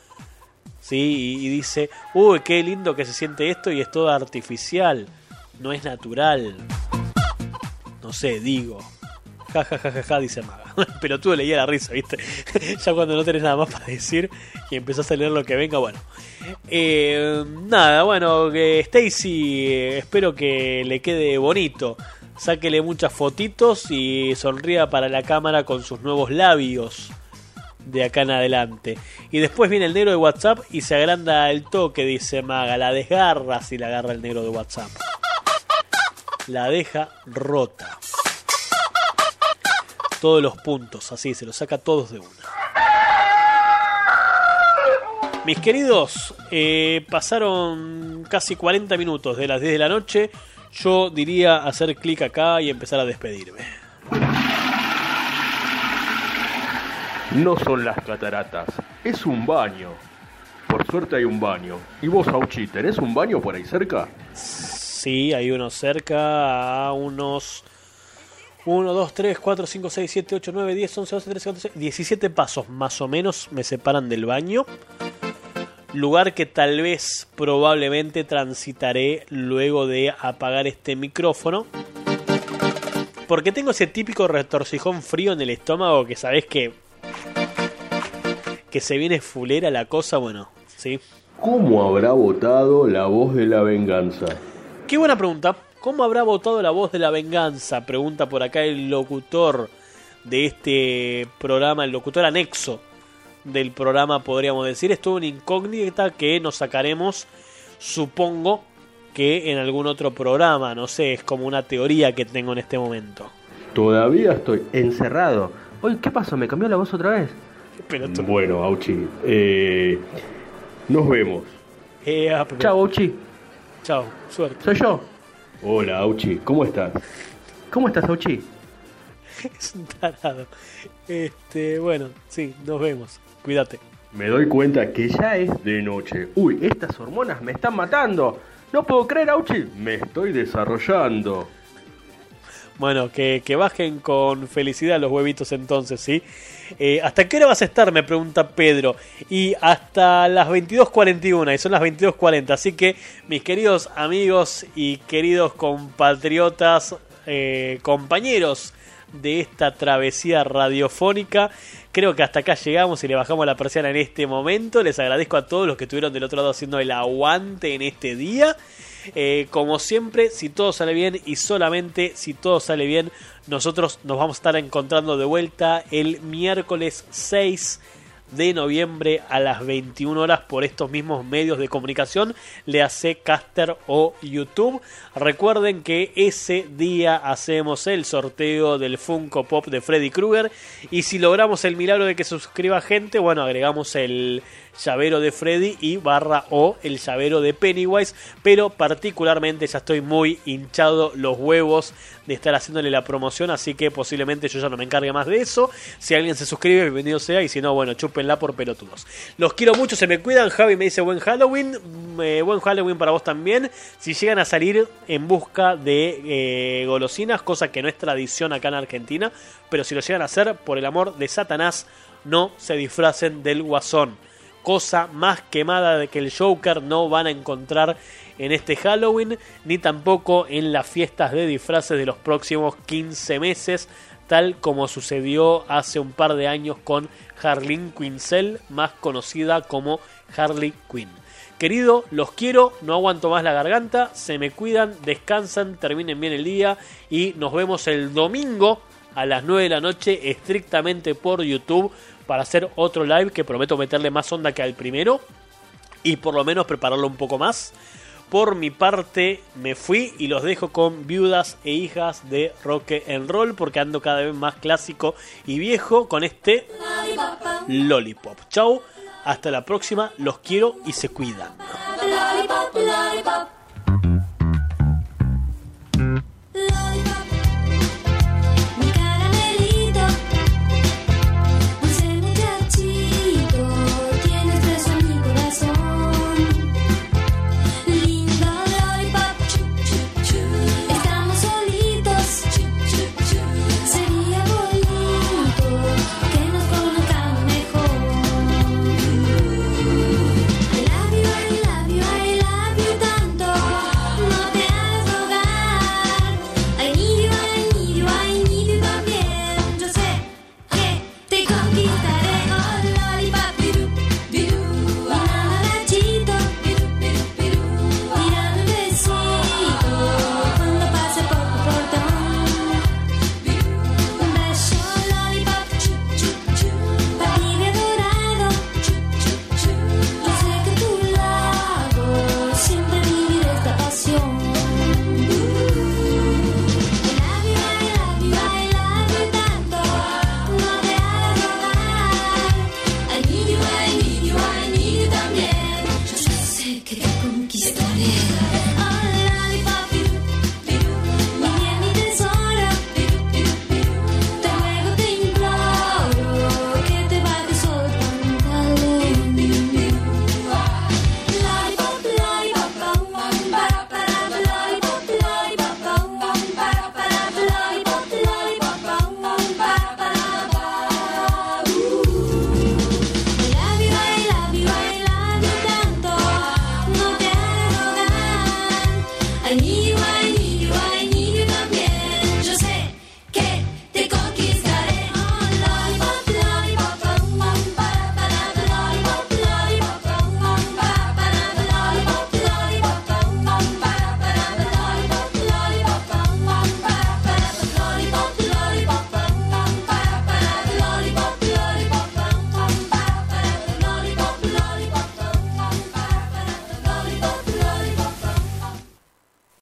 ¿sí? y, dice, uy, qué lindo que se siente esto y es todo artificial no es natural. No sé, digo. Ja, ja, ja, ja, ja dice Maga. Pero tú leía la risa, ¿viste? ya cuando no tenés nada más para decir y empezás a leer lo que venga, bueno. Eh, nada, bueno, que Stacy, eh, espero que le quede bonito. Sáquele muchas fotitos y sonría para la cámara con sus nuevos labios de acá en adelante. Y después viene el negro de WhatsApp y se agranda el toque, dice Maga. La desgarra si la agarra el negro de WhatsApp la deja rota. Todos los puntos, así, se los saca todos de una. Mis queridos, eh, pasaron casi 40 minutos de las 10 de la noche. Yo diría hacer clic acá y empezar a despedirme. No son las cataratas, es un baño. Por suerte hay un baño. ¿Y vos, Auchi, tenés un baño por ahí cerca? Sí, hay uno cerca a unos 1, 2, 3, 4, 5, 6, 7, 8, 9, 10, 11, 12, 13, 14, 17 pasos más o menos me separan del baño. lugar que tal vez probablemente transitaré luego de apagar este micrófono. Porque tengo ese típico retorcijón frío en el estómago que sabes que que se viene fulera la cosa, bueno, ¿sí? ¿Cómo habrá votado la voz de la venganza? Qué buena pregunta. ¿Cómo habrá votado la voz de la venganza? Pregunta por acá el locutor de este programa, el locutor anexo del programa, podríamos decir. Es toda una incógnita que nos sacaremos, supongo, que en algún otro programa. No sé, es como una teoría que tengo en este momento. Todavía estoy Encerrado. Oye, ¿qué pasó? ¿Me cambió la voz otra vez? Bueno, Auchi, eh, nos vemos. Eh, ah, Chao, Auchi. Chao, suerte. Soy yo. Hola, Auchi, ¿cómo estás? ¿Cómo estás, Auchi? es un tarado. Este, bueno, sí, nos vemos. Cuídate. Me doy cuenta que ya es de noche. Uy, estas hormonas me están matando. No puedo creer, Auchi. Me estoy desarrollando. Bueno, que, que bajen con felicidad los huevitos entonces, ¿sí? Eh, ¿Hasta qué hora vas a estar? Me pregunta Pedro. Y hasta las 22.41, y son las 22.40. Así que, mis queridos amigos y queridos compatriotas, eh, compañeros de esta travesía radiofónica, creo que hasta acá llegamos y le bajamos la persiana en este momento. Les agradezco a todos los que estuvieron del otro lado haciendo el aguante en este día. Eh, como siempre, si todo sale bien y solamente si todo sale bien, nosotros nos vamos a estar encontrando de vuelta el miércoles 6 de noviembre a las 21 horas por estos mismos medios de comunicación, le hace Caster o YouTube. Recuerden que ese día hacemos el sorteo del Funko Pop de Freddy Krueger y si logramos el milagro de que suscriba gente, bueno, agregamos el llavero de Freddy y barra o el llavero de Pennywise, pero particularmente ya estoy muy hinchado los huevos de estar haciéndole la promoción, así que posiblemente yo ya no me encargue más de eso. Si alguien se suscribe, bienvenido sea, y si no, bueno, chúpenla por pelotudos. Los quiero mucho, se me cuidan. Javi me dice buen Halloween, eh, buen Halloween para vos también. Si llegan a salir en busca de eh, golosinas, cosa que no es tradición acá en Argentina, pero si lo llegan a hacer, por el amor de Satanás, no se disfracen del guasón cosa más quemada de que el Joker no van a encontrar en este Halloween, ni tampoco en las fiestas de disfraces de los próximos 15 meses, tal como sucedió hace un par de años con Harleen Quinzel, más conocida como Harley Quinn. Querido, los quiero, no aguanto más la garganta, se me cuidan, descansan, terminen bien el día y nos vemos el domingo a las 9 de la noche estrictamente por YouTube para hacer otro live que prometo meterle más onda que al primero y por lo menos prepararlo un poco más. Por mi parte me fui y los dejo con viudas e hijas de rock and roll porque ando cada vez más clásico y viejo con este Lollipop. Chau, hasta la próxima, los quiero y se cuidan.